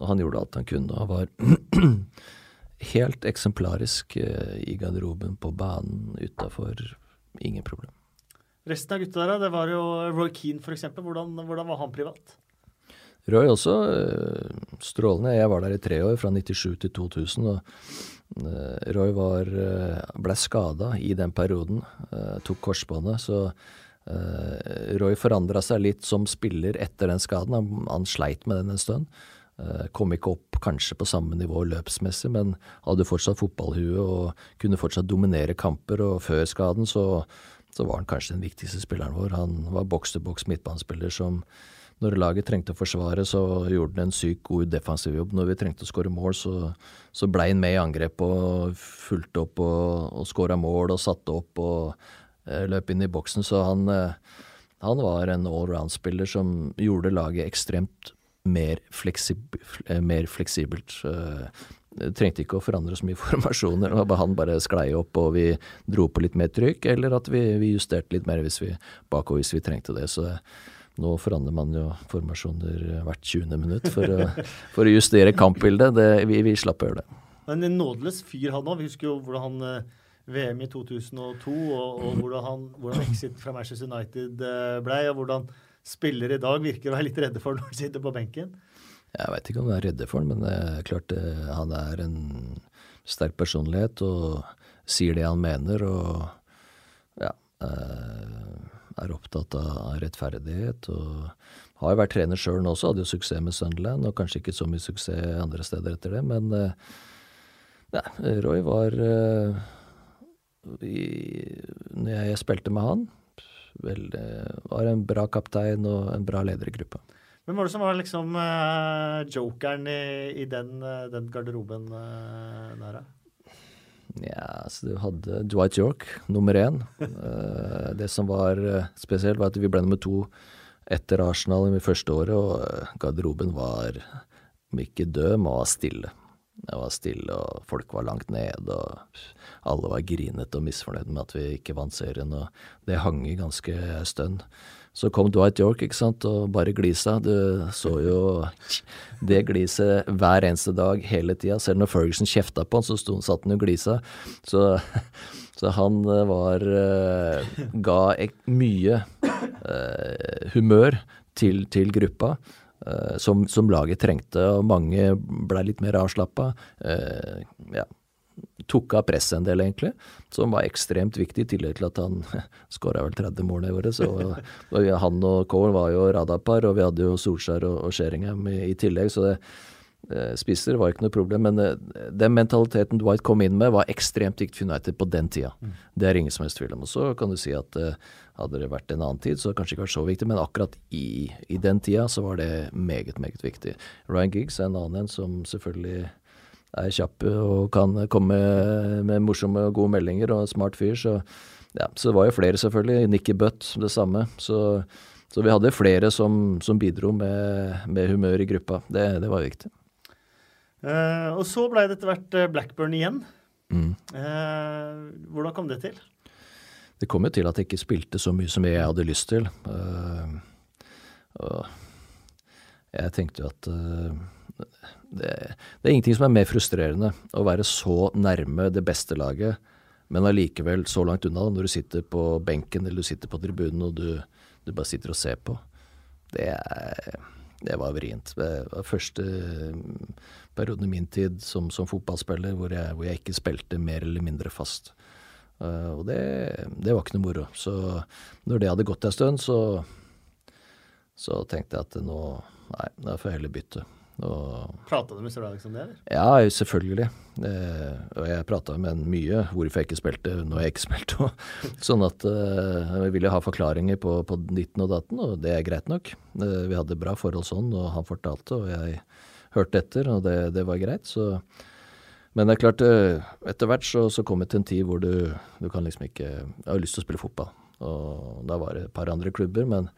S3: og han gjorde alt han kunne. Han var helt eksemplarisk i garderoben, på banen, utafor. Ingen problem.
S2: Resten av gutta der, det var jo Roy Keane f.eks. Hvordan, hvordan var han privat?
S3: Roy også uh, strålende. Jeg var der i tre år, fra 97 til 2000. og uh, Roy var, uh, ble skada i den perioden, tok korsbåndet. Så Roy forandra seg litt som spiller etter den skaden. Han, han sleit med den en stund. Kom ikke opp kanskje på samme nivå løpsmessig, men hadde fortsatt fotballhue og kunne fortsatt dominere kamper. Og før skaden så, så var han kanskje den viktigste spilleren vår. Han var boks-til-boks midtbanespiller som når laget trengte å forsvare, så gjorde han en sykt god defensiv jobb. Når vi trengte å skåre mål, så, så blei han med i angrep og fulgte opp og, og skåra mål og satte opp og eh, løp inn i boksen. Så han, eh, han var en allround-spiller som gjorde laget ekstremt mer, fleksib eh, mer fleksibelt. Jeg trengte ikke å forandre så mye formasjoner. Han bare sklei opp, og vi dro på litt mer trykk, eller at vi, vi justerte litt mer hvis vi bakover hvis vi trengte det. Så nå forandrer man jo formasjoner hvert 20. minutt for å, for å justere kampbildet. Det, vi, vi slapp å gjøre det.
S2: Men en nådeløs fyr han òg. Vi husker jo hvordan han eh, VM i 2002, og, og hvordan, han, hvordan exit fra Manchester United eh, blei, og hvordan spillere i dag virker å være litt redde for når de sitter på benken.
S3: Jeg veit ikke om de er redde for ham, men det er klart eh, han er en sterk personlighet og sier det han mener. og ja, eh, er opptatt av rettferdighet. og Har jo vært trener sjøl nå også, hadde jo suksess med Sunderland, og kanskje ikke så mye suksess andre steder etter det. Men nei, eh, Roy var i, Når jeg spilte med han, vel, var en bra kaptein og en bra leder i gruppa.
S2: Hvem var det som var liksom uh, jokeren i, i den, uh, den, garderoben uh, der?
S3: Ja, så du hadde Dwight York, nummer én. Det som var spesielt, var at vi ble nummer to etter Arsenal i første året, og garderoben var om ikke død, men var stille. Det var stille, og folk var langt nede, og alle var grinete og misfornøyde med at vi ikke vant serien, og det hang i ganske stønn. Så kom Dwight York ikke sant, og bare glisa. Du så jo det gliset hver eneste dag hele tida. Selv når Ferguson kjefta på han, så stod, satt han jo glisa. Så, så han eh, var eh, Ga mye uh, humør til, til gruppa. Uh, som, som, laget trengte, og mange blei litt mer avslappa. Uh, ja, tok av presset en del, egentlig, som var ekstremt viktig, i tillegg til at han skåra vel 30 mål i året. Så han og Cole var jo radarpar, og vi hadde jo Solskjær og, og Sheringham i, i, tillegg. så det eh, Spisser var ikke noe problem, men eh, den mentaliteten Dwight kom inn med, var ekstremt viktig for United på den tida. Mm. Det er ingen som helst tvil om. Og så kan du si at eh, hadde det vært en annen tid, så hadde det kanskje ikke vært så viktig, men akkurat i, i den tida så var det meget, meget viktig. Ryan Giggs er en annen en som selvfølgelig er kjapp og kan komme med morsomme og gode meldinger og en smart fyr. Så, ja, så det var jo flere, selvfølgelig. Nikki Butt, det samme. Så, så vi hadde flere som, som bidro med, med, humør i gruppa. Det, det var viktig.
S2: Uh, og så blei det etter hvert eh, Blackburn igjen. Mm. Uh, hvordan kom det til?
S3: Det kom jo til at jeg ikke spilte så mye som jeg hadde lyst til. Uh, jeg tenkte jo at det, det, er ingenting som er mer frustrerende å være så nærme det beste laget, men allikevel så langt unna når du sitter på benken eller du sitter på tribunen og du, du bare sitter og ser på. Det, det var vrient. Det var første perioden i min tid som, som fotballspiller hvor jeg, hvor jeg, ikke spilte mer eller mindre fast. Uh, og det, det, var ikke noe moro. Så når det hadde gått en stund, så, så tenkte jeg at nå Nei, da får jeg heller bytte.
S2: Prata du med Sir Alex om det? eller?
S3: Ja, selvfølgelig. Eh, og jeg prata med ham mye hvorfor jeg ikke spilte når jeg ikke spilte. sånn at eh, jeg ville ha forklaringer på, på ditten og datten, og det er greit nok. Eh, vi hadde bra forhold sånn, og han fortalte, og jeg hørte etter, og det, det var greit. så... Men det er klart, eh, etter hvert så, så kom det til en tid hvor du, du kan liksom ikke Jeg har lyst til å spille fotball. Og da var det et par andre klubber, men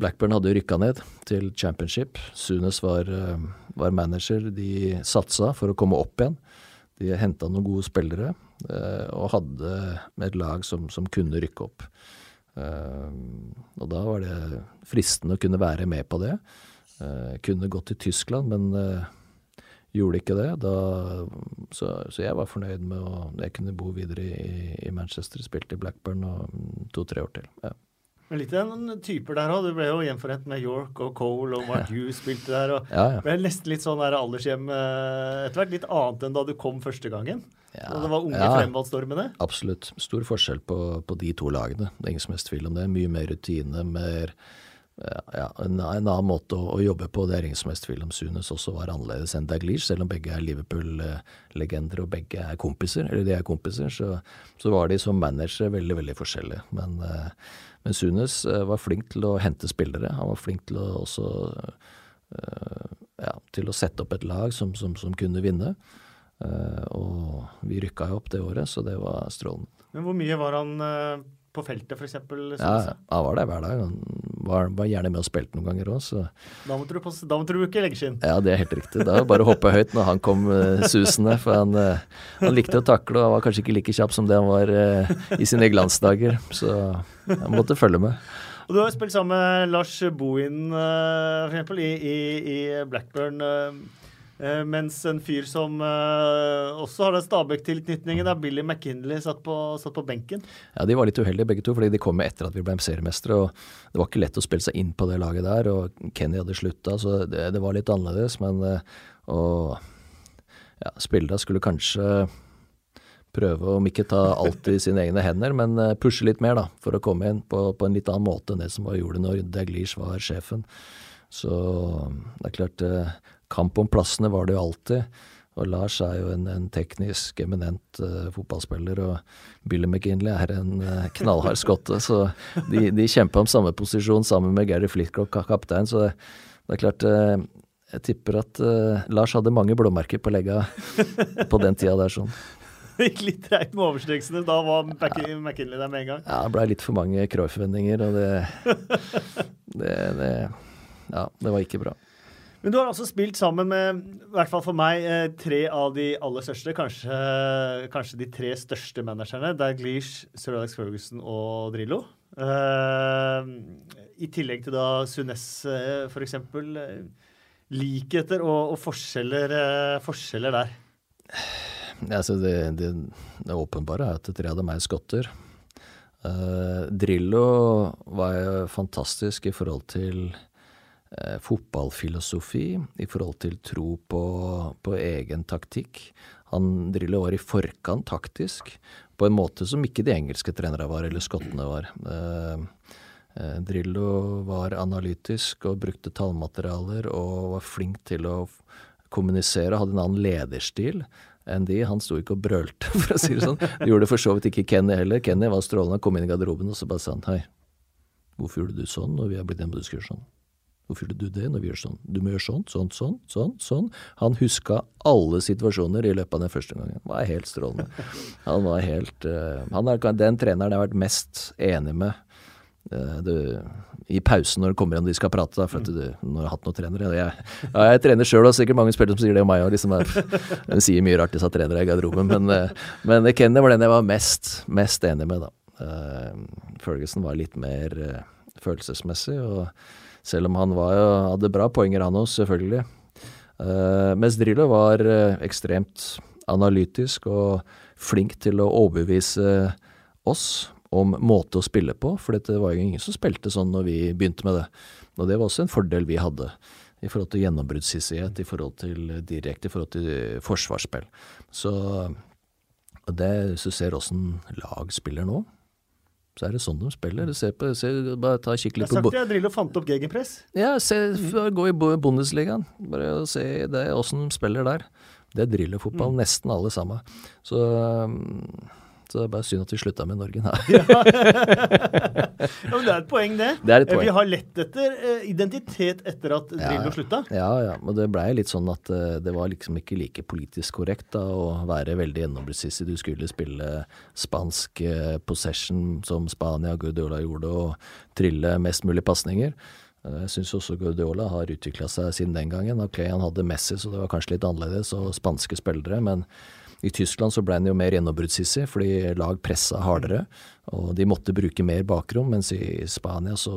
S3: Blackburn hadde rykka ned til championship. Sunes var, eh, var, manager. De satsa for å komme opp igjen. De henta noen gode spillere eh, og hadde et lag som, som kunne rykke opp. Og da var det fristende å kunne være med på det. Kunne gått til Tyskland, men gjorde ikke det. Da, så, så, jeg var fornøyd med å Jeg kunne bo videre i, i Manchester, spilte i Blackburn og mm, to-tre år til. Ja.
S2: Men litt en typer der òg. Du ble jo gjenforent med York og Cole og Mark Hughes spilte der. og
S3: ja, ja.
S2: ble nesten litt sånn der aldershjem etter hvert. Litt annet enn da du kom første gangen. Ja, og det var unge ja, fremvalgsstormene?
S3: Absolutt. Stor forskjell på, på, de to lagene. Det er ingen som helst tvil om det. Mye mer rutine, mer ja, en, en, annen måte å, å, jobbe på. Det er ingen som helst tvil om Sunes også var annerledes enn Daglish, selv om begge er Liverpool-legender og begge er kompiser. Eller de er kompiser, så, så var de som managere veldig, veldig forskjellige. Men, uh, men Sunes uh, var flink til å hente spillere. Han var flink til å også uh, ja, til å sette opp et lag som, som, som kunne vinne. og vi rykka jo opp det året, så det var strålende.
S2: Men hvor mye var han på feltet, f.eks.?
S3: Ja, han var der hver dag. Han var, var gjerne med og spilte noen ganger òg, så
S2: Da måtte du, passe, da måtte du bruke leggskinn?
S3: Ja, det er helt riktig. Da var det bare å hoppe høyt når han kom uh, susende. For han, uh, han, likte å takle, og var kanskje ikke like kjapp som det han var uh, i sine glansdager. Så han måtte følge med.
S2: Og Du har spilt sammen med Lars Bohin, uh, f.eks., i, i, i Blackburn. Eh, mens en fyr som uh, også har den Stabæk-tilknytningen, Billy McKinley, satt på, satt på, benken.
S3: Ja, De var litt uheldige begge to, fordi de kom etter at vi ble seriemestere. og Det var ikke lett å spille seg inn på det laget der, og Kenny hadde slutta, så det, det, var litt annerledes. Men og, ja, spillerne skulle kanskje prøve, om ikke ta alt i sine egne hender, men pushe litt mer da, for å komme inn på, på en litt annen måte enn det som var gjorde når Daglish var sjefen. Så det er klart kamp om plassene var det jo alltid. Og Lars er jo en, en teknisk eminent uh, fotballspiller, og Billy McGinley er en uh, knallhard skotte. Så de, de kjempa om samme posisjon sammen med Gary Flitcrock, kaptein. Så det, det er klart uh, Jeg tipper at Lars hadde mange blåmerker på legga på den tida der. sånn.
S2: Det gikk litt treigt med overstreksene. Da var McKinley der med en gang.
S3: Ja, det blei litt for mange Cruyff-vendinger, og det, det, det Ja, det var ikke bra.
S2: Men du har altså spilt sammen med, i hvert fall for meg, eh, tre av de aller største. Kanskje, kanskje de tre største managerne. Daglish, Sir Alex Ferguson og Drillo. Uh, I tillegg til da Sunes, uh, f.eks. Likheter og, og forskjeller, forskjeller, der?
S3: Ja, altså det, det, det, åpenbare er at tre av dem er skotter. Drillo var jo fantastisk i forhold til eh, fotballfilosofi i forhold til tro på, på egen taktikk. Han Drillo var i forkant taktisk, på en måte som ikke de engelske trenere var, eller skottene var. Eh, eh, Drillo var analytisk og brukte tallmaterialer og var flink til å kommunisere, hadde en annen lederstil enn de. Han sto ikke og brølte, for å si det sånn. Det gjorde for så vidt ikke Kenny heller. Kenny var strålende, kom inn i garderoben og så bare sa han hei, hvorfor gjorde du sånn når vi har blitt en busskursjon? Hvorfor gjorde du det når vi gjør sånn? Du må gjøre sånn, sånn, sånn, sånn. sånn. Han huska alle situasjoner i løpet av den første gangen. Han var helt strålende. Han var helt uh, han er, Den treneren jeg har vært mest enig med uh, du, i pausen når det kommer an de skal prate, da, for at du, når jeg har hatt noen trenere Jeg, ja, jeg trener sjøl, og sikkert mange spillere som sier det om meg òg. Liksom, de sier mye rart, disse trenere i garderoben. Men, uh, men Kenny var den jeg var mest, mest enig med, da. Ferguson var litt mer følelsesmessig. og selv om han var, hadde bra poenger, han òg, selvfølgelig. Uh, mens Drillo var uh, ekstremt analytisk og flink til å overbevise oss om måte å spille på, for det var jo ingen som spilte sånn når vi begynte med det. Og det var også en fordel vi hadde i forhold til gjennombruddshissighet, i forhold til direkte, i forhold til forsvarsspill. Så det, hvis du ser åssen lag spiller nå, så er det sånn de spiller. Se på, se, bare ta kikk litt
S2: på Jeg sagt det, Drillo fant opp gegenpress.
S3: Ja, se, gå i Bundesligaen. Bare se åssen de spiller der. Det er Drillo-fotball, mm. nesten alle sammen. Så så det er bare synd at vi slutta med Norge. Nei. ja.
S2: ja, men det er et poeng, det.
S3: det et poeng.
S2: Vi har lett etter uh, identitet etter at Drillo ja, slutta.
S3: Ja, ja. Men det blei litt sånn at uh, det var liksom ikke like politisk korrekt da, å være veldig gjennombruddssissig. Du skulle spille spansk uh, possession som Spania og Guardiola gjorde, og trille mest mulig pasninger. Jeg syns også Guardiola har utvikla seg siden den gangen. Ok, han hadde Messi, så det var kanskje litt annerledes, og spanske spillere. men I Tyskland så ble han jo mer gjennombruddshissig fordi lag pressa hardere, og de måtte bruke mer bakrom, mens i Spania så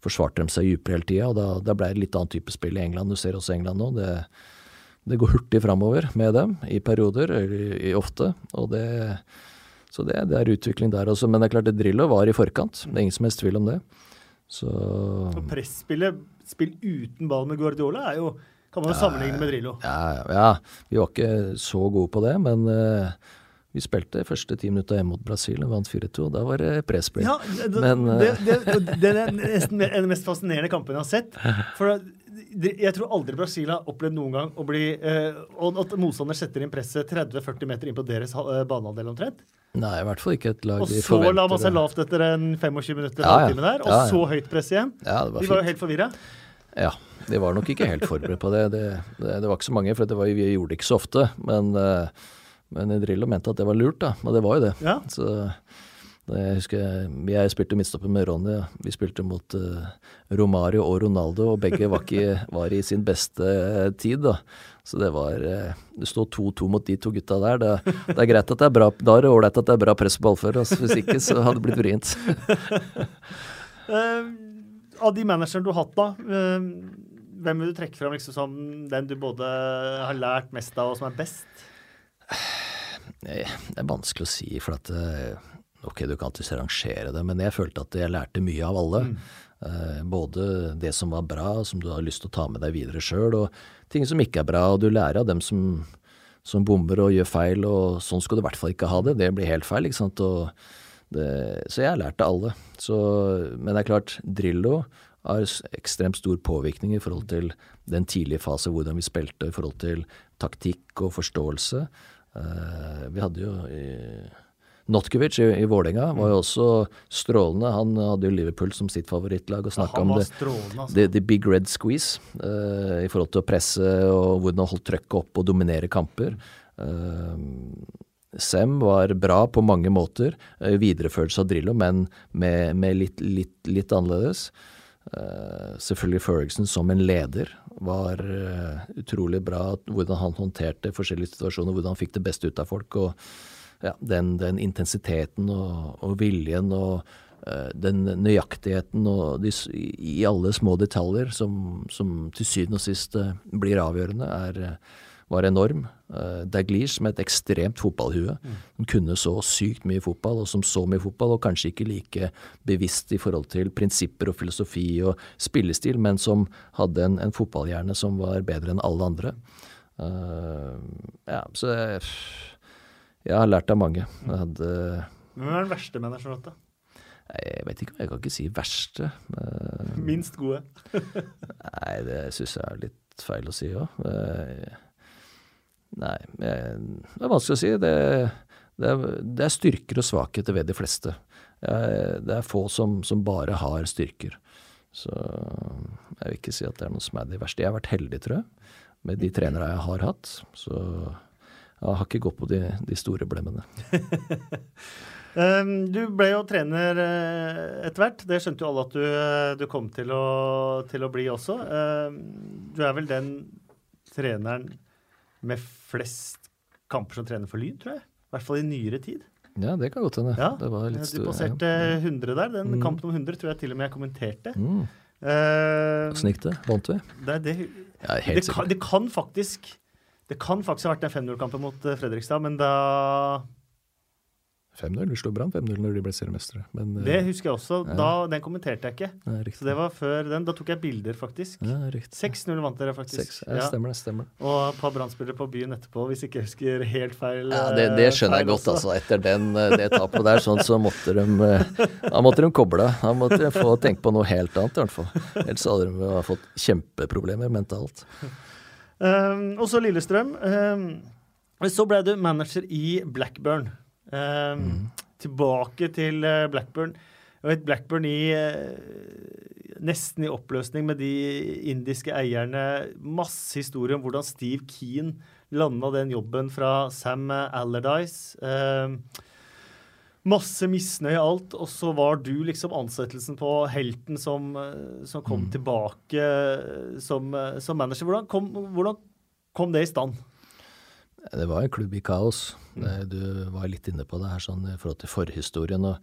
S3: forsvarte de seg dypere hele tida, og da, da ble det litt annen type spill i England. Du ser også England nå. det det går hurtig framover med dem, i perioder, i, ofte. og det så det, det, er utvikling der også. Men det er klart, det Drillo var i forkant. Det er ingen som helst tvil om det. Så
S2: Og presspillet, spill uten ball med Guardiola, er jo kan man jo sammenligne med Drillo.
S3: Ja, ja, vi var ikke så gode på det, men uh, vi spilte første ti minutter hjemme mot Brasil og vant 4-2. Da var det presspill.
S2: Ja, det, men, uh, det, det, det, er nesten en mest fascinerende kampen jeg har sett. For jeg tror aldri Brasil har opplevd noen gang å bli uh, at motstander setter inn presset 30-40 meter inn på deres banehalvdel omtrent.
S3: Nei, i hvert fall ikke et lag
S2: og de forventer. Og så la man seg lavt etter en 25 minutter, ja, ja. der, og ja, så høyt press igjen.
S3: Ja,
S2: de var jo helt forvirra.
S3: Ja, de var nok ikke helt forberedt på det. Det, det, det var ikke så mange, for var, vi gjorde det ikke så ofte. Men, uh, men Drillo mente at det var lurt, da. Og det var jo det.
S2: Ja.
S3: Så jeg husker Jeg spilte midtstopper med Ronny. Vi spilte mot uh, Romario og Ronaldo, og begge var, ikke, var i sin beste uh, tid. da. Så det var uh, Det står 2-2 mot de to gutta der. Det, det, er greit at det er bra Da er det ålreit at det er bra press på ballfører. Altså, hvis ikke så hadde det blitt vrient.
S2: av de managerne du har hatt, da, hvem vil du trekke fram liksom, som den du både har lært mest av, og som er best?
S3: Det er vanskelig å si, for at Ok, du kan alltids rangere det, men jeg følte at jeg lærte mye av alle. Mm. Eh, både det som var bra, som du har lyst til å ta med deg videre sjøl, og ting som ikke er bra. Og du lærer av dem som, som bomber og gjør feil, og sånn skal du i hvert fall ikke ha det. Det blir helt feil, ikke sant. Det, så jeg har lært av alle. Så, men det er klart, Drillo har ekstremt stor påvirkning i forhold til den tidlige fase, hvordan vi spilte, i forhold til taktikk og forståelse. Uh, vi hadde jo uh, Notkovic i, i Vålerenga var jo også strålende. Han hadde jo Liverpool som sitt favorittlag og snakka om det,
S2: altså.
S3: the, the, big red squeeze uh, i forhold til å presse og hvordan holde trøkket opp og dominere kamper. Uh, Sem var bra på mange måter. Uh, videreførelse av Drillo, men med, med litt, litt, litt, annerledes. Uh, selvfølgelig Ferguson som en leder var uh, utrolig bra. Hvordan han håndterte forskjellige situasjoner, hvordan han fikk det beste ut av folk. og ja, den, den, intensiteten og, og viljen og den nøyaktigheten og de, i alle små detaljer som, som til syvende og sist blir avgjørende, er, var enorm. Uh, Daglish med et ekstremt fotballhue, mm. som kunne så sykt mye fotball, og som så mye fotball, og kanskje ikke like bevisst i forhold til prinsipper og filosofi og spillestil, men som hadde en, en fotballhjerne som var bedre enn alle andre. ja, så jeg har lært av mange. Jeg hadde
S2: Hvem er den verste manageren da?
S3: Jeg vet ikke, jeg kan ikke si verste.
S2: Minst gode?
S3: nei, det syns jeg er litt feil å si òg. Nei, det er vanskelig å si. Det, det, det, er, styrker og svakheter ved de fleste. det er få som, som, bare har styrker. Så jeg vil ikke si at det er noe som er de verste. Jeg har vært heldig, tror jeg, med de trenere jeg har hatt. Så jeg har ikke gått på de, de store blemmene.
S2: um, du ble jo trener uh, etter hvert. Det skjønte jo alle at du, uh, du kom til å, til å, bli også. Uh, du er vel den treneren med flest kamper som trener for Lyn, tror jeg. I hvert fall i nyere tid.
S3: Ja, det kan godt hende.
S2: Ja, du passerte ja. 100 der. Den mm. kampen om 100 tror jeg til og med jeg kommenterte. Mm.
S3: Åssen uh, gikk det? Vant vi?
S2: Det, det, ja, det, kan, det, kan, faktisk det kan faktisk ha vært den 5-0-kampen mot eh, Fredrikstad, men da
S3: 5-0. Vi slo Brann 5-0 når de ble seriemestere.
S2: Eh, det husker jeg også. Da, Den kommenterte jeg ikke. Ja, så det var før den. Da tok jeg bilder, faktisk.
S3: Ja,
S2: 6-0 vant dere, faktisk.
S3: 6, ja, Stemmer det. stemmer
S2: Og et par Brann-spillere på byen etterpå, hvis ikke jeg husker helt feil.
S3: Ja, Det, det skjønner jeg godt, altså. Etter den, eh, det tapet der, sånn, så måtte de Da måtte de koble. Da måtte de få tenke på noe helt annet, i hvert fall. Ellers hadde de fått kjempeproblemer mentalt.
S2: Um, og så Lillestrøm. Um, så ble du manager i Blackburn. Um, mm. Tilbake til uh, Blackburn. Jeg vet Blackburn i uh, nesten i oppløsning med de indiske eierne. Masse historie om hvordan Steve Keen landa den jobben fra Sam Allardyce. Uh, Masse misnøye i alt, og så var du liksom ansettelsen på helten som, eh, som kom mm. tilbake eh, som, eh, som, manager. Hvordan kom, hvordan kom, det i stand?
S3: Det var en klubb i kaos. Du var litt inne på det her sånn i forhold til forhistorien. og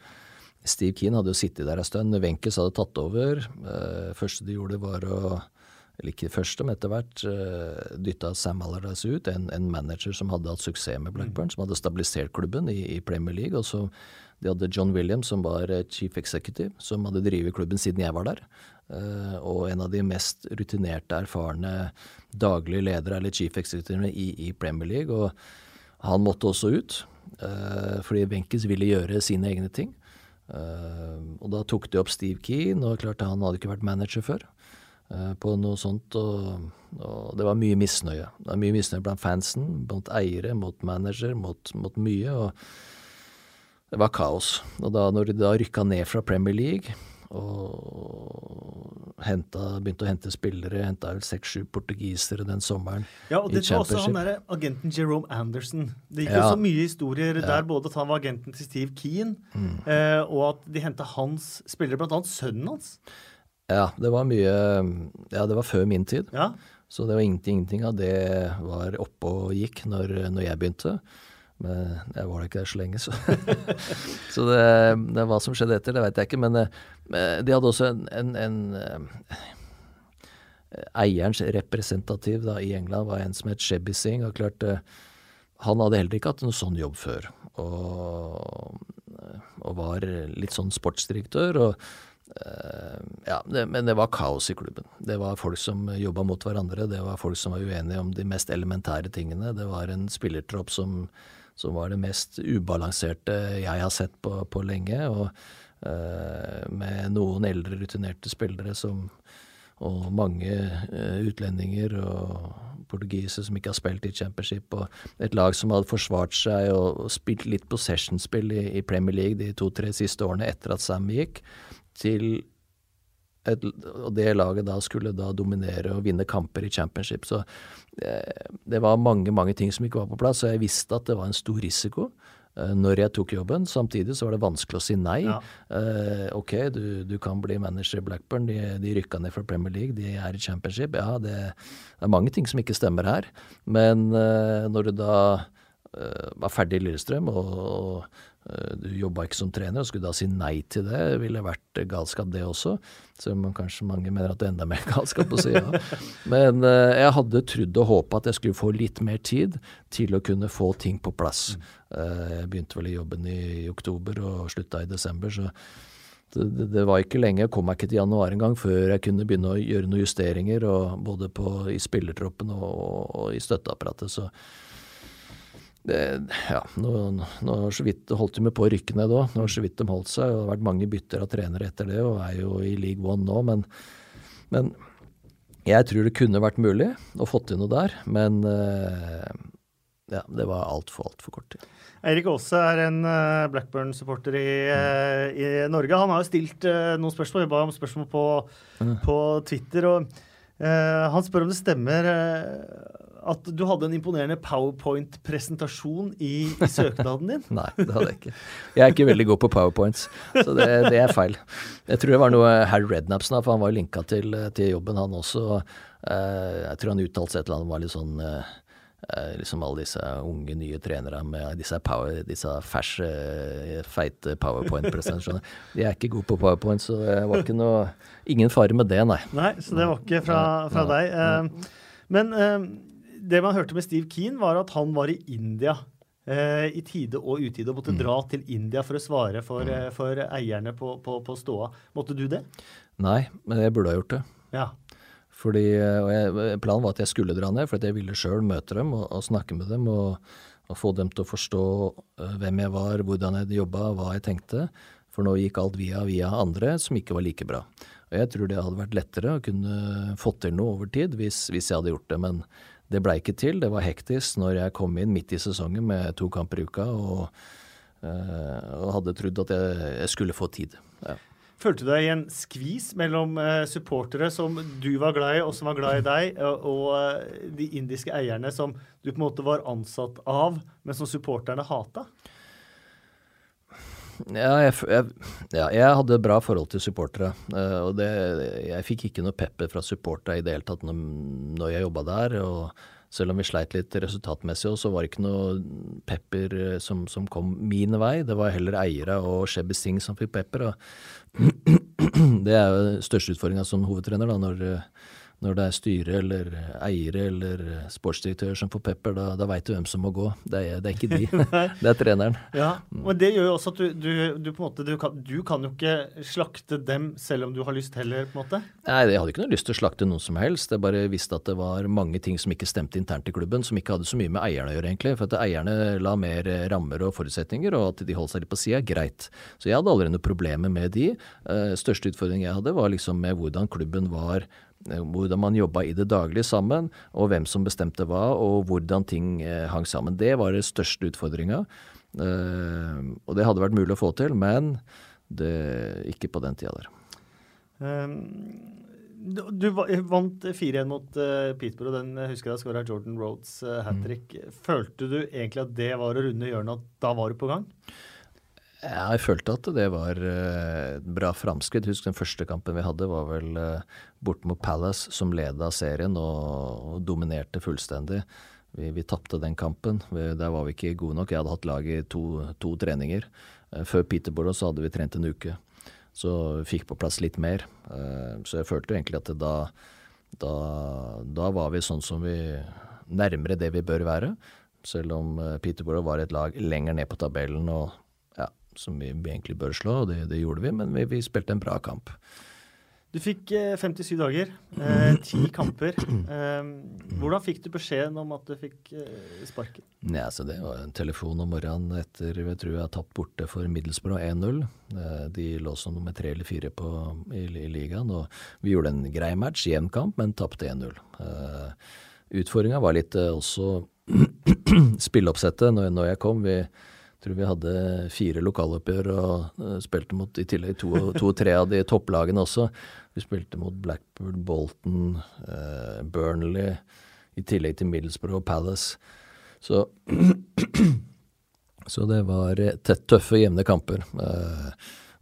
S3: Steve Keane hadde jo sittet der en stund. Wenches hadde tatt over. Eh, første de gjorde, var å eller ikke første, men etter hvert uh, dytta Sam Allardyce ut, en, en, manager som hadde hatt suksess med Blackburn, mm. som hadde stabilisert klubben i, i, Premier League. og så De hadde John Williams, som var chief executive, som hadde drevet klubben siden jeg var der. Uh, og en av de mest rutinerte, erfarne daglige ledere, eller chief executive, i, i Premier League. Og han måtte også ut, uh, fordi Wenkes ville gjøre sine egne ting. Uh, og da tok de opp Steve Keane, og klart han hadde ikke vært manager før. På noe sånt, og, og, det var mye misnøye. Det var mye misnøye blant fansen, blant eiere, mot manager, mot, mot mye. og Det var kaos. Og da når de da rykka ned fra Premier League, og henta, begynte å hente spillere. Henta vel seks-sju portugisere den sommeren.
S2: Ja, og det var også han der, agenten Jerome Anderson. Det gikk ja. så mye historier ja. der, både at han var agenten til Steve Keane, mm. eh, og at de henta hans spillere, blant annet sønnen hans.
S3: Ja, det var mye Ja, det var før min tid.
S2: Ja.
S3: Så det var ingenting, ingenting av det var oppe og gikk når, når jeg begynte. Men jeg var da ikke der så lenge, så. så det, det, hva som skjedde etter, det vet jeg ikke. Men eh, de hadde også en, en, en eh, Eierens representativ da, i England var en som het Shebby Singh. og klart eh, Han hadde heller ikke hatt noe sånn jobb før. Og, og var litt sånn sportsdirektør. og ja, det, Men det var kaos i klubben. Det var folk som jobba mot hverandre. Det var folk som var uenige om de mest elementære tingene. Det var en spillertropp som som var det mest ubalanserte jeg har sett på, på lenge. og uh, Med noen eldre, rutinerte spillere som, og mange uh, utlendinger og portugisere som ikke har spilt i championship. Og et lag som hadde forsvart seg og, og spilt litt possession-spill i, i, Premier League de to-tre siste årene etter at Sam gikk, til et, og det laget da skulle da dominere og vinne kamper i championship. Så det var mange, mange ting som ikke var på plass, og jeg visste at det var en stor risiko eh, når jeg tok jobben. Samtidig så var det vanskelig å si nei. Ja. Uh, ok, du, du, kan bli manager i Blackburn, de, de rykka ned fra Premier League, de er i championship. Ja, det, det er mange ting som ikke stemmer her. Men uh, når du da uh, var ferdig i Lillestrøm og, og Eh, du jobba ikke som trener, og skulle da si nei til det, ville vært galskap, det også. Selv om kanskje mange mener at det er enda mer galskap å si ja. Men uh, jeg hadde trodd og håpa at jeg skulle få litt mer tid til å kunne få ting på plass. Uh, jeg begynte vel i jobben i, oktober og slutta i desember, så det, det, var ikke lenge. Jeg kom meg ikke til januar engang før jeg kunne begynne å gjøre noen justeringer, både på, i spillertroppen og, og, og i støtteapparatet. så ja, nå, nå så vidt holdt de med på å rykke ned òg. Nå har så vidt de holdt seg. og Det har vært mange bytter av trenere etter det, og er jo i league one nå. Men, men jeg tror det kunne vært mulig å få til noe der. Men uh, ja, det var altfor, altfor kort tid.
S2: Eirik Aase er en uh, Blackburn-supporter i, uh, i, Norge. Han har jo stilt noen spørsmål, vi ba om spørsmål på, mm. på Twitter. og han spør om det stemmer at du hadde en imponerende powerpoint-presentasjon i, i, søknaden din?
S3: Nei, det hadde jeg ikke. Jeg er ikke veldig god på powerpoints, så det, det er feil. Jeg tror det var noe Harry Redknapp sa, for han var linka til, til, jobben, han også. Uh, jeg tror han uttalte seg et eller annet var litt sånn uh, liksom alle disse unge, nye trenere med disse, power, disse ferske, feite powerpoint-presentasjonene. De er ikke gode på powerpoint, så det var ikke noe Ingen fare med det, nei.
S2: Nei, Så det var ikke fra, fra deg. Men det man hørte med Steve Keane, var at han var i India eh, i tide og utide og måtte mm. dra til India for å svare for, mm. eh, for eierne på, på, på, ståa. Måtte du det?
S3: Nei, men jeg burde ha gjort det.
S2: Ja.
S3: Fordi, eh, og jeg, Planen var at jeg skulle dra ned, for jeg ville sjøl møte dem og, og, snakke med dem. Og, og, få dem til å forstå hvem jeg var, hvordan jeg jobba, hva jeg tenkte. For nå gikk alt via via andre som ikke var like bra. Og jeg tror det hadde vært lettere å kunne fått til noe over tid hvis, hvis jeg hadde gjort det. Men det blei ikke til. Det var hektisk når jeg kom inn midt i sesongen med to kamper i uka og, uh, og hadde trodd at jeg, jeg, skulle få tid. Ja.
S2: Følte du deg i en skvis mellom uh, supportere som du var glad i, og som var glad i deg, og, uh, de indiske eierne som du på en måte var ansatt av, men som supporterne hata?
S3: Ja jeg, jeg, ja, jeg, hadde bra forhold til supportere. Uh, og det, jeg fikk ikke noe pepper fra supportere i det hele tatt når, når jeg jobba der. og selv om vi sleit litt resultatmessig, så var det ikke noe pepper eh, som, som kom min vei. Det var heller eiere og Shebby Singh som fikk pepper. og Det er jo største utfordringa som hovedtrener, da, når eh, når det er styre eller eiere eller sportsdirektør som får pepper, da, da veit du hvem som må gå. Det er, det er ikke de, det er treneren.
S2: Ja, Men det gjør jo også at du, du, du på en måte, du kan, du kan, jo ikke slakte dem selv om du har lyst heller, på en måte?
S3: Nei, jeg hadde ikke noe lyst til å slakte noen som helst. Jeg bare visste at det var mange ting som ikke stemte internt i klubben, som ikke hadde så mye med eierne å gjøre, egentlig. For at eierne la mer rammer og forutsetninger, og at de holdt seg litt på sida, greit. Så jeg hadde aldri noe problemer med de. Største utfordring jeg hadde, var liksom med hvordan klubben var Eh, hvordan man jobba i det daglige sammen, og hvem som bestemte hva, og hvordan ting eh, hang sammen. Det var den største utfordringa. Eh, og det hadde vært mulig å få til, men det, ikke på den tida der.
S2: Um, du, vant 4-1 mot Peterborough, den husker jeg skåra Jordan Rhodes hat trick. Mm. Følte du egentlig at det var å runde hjørnet, at da var du på gang?
S3: Jeg følte at det var et bra framskritt. Husk den første kampen vi hadde, var vel bort mot Palace, som leda serien og, dominerte fullstendig. Vi, vi tapte den kampen. Der var vi ikke gode nok. Jeg hadde hatt lag i to, to treninger. Før Peterborough så hadde vi trent en uke. Så vi fikk på plass litt mer. Så jeg følte egentlig at da, da, da var vi sånn som vi Nærmere det vi bør være. Selv om Peterborough var et lag lenger ned på tabellen og som vi, egentlig bør slå, og det, det gjorde vi, men vi, vi, spilte en bra kamp.
S2: Du fikk 57 dager, dager, eh, ti kamper. Eh, hvordan fikk du beskjeden om at du fikk eh, sparken?
S3: Nei, altså Det var en telefon om morgenen etter jeg tror jeg har tapt borte for Middlesbrough 1-0. Eh, de lå som nummer tre eller fire på, i, i, ligaen. og Vi gjorde en grei match, jevn kamp, men tapte 1-0. Eh, Utfordringa var litt eh, også spilleoppsettet når, når jeg kom. Vi tror vi hadde fire lokaloppgjør og uh, spilte mot i tillegg to-tre av de topplagene også. Vi spilte mot Blackburn, Bolton, eh, Burnley, i tillegg til Middlesbrough og Palace. Så, så det var tett, tøffe, jevne kamper. Eh,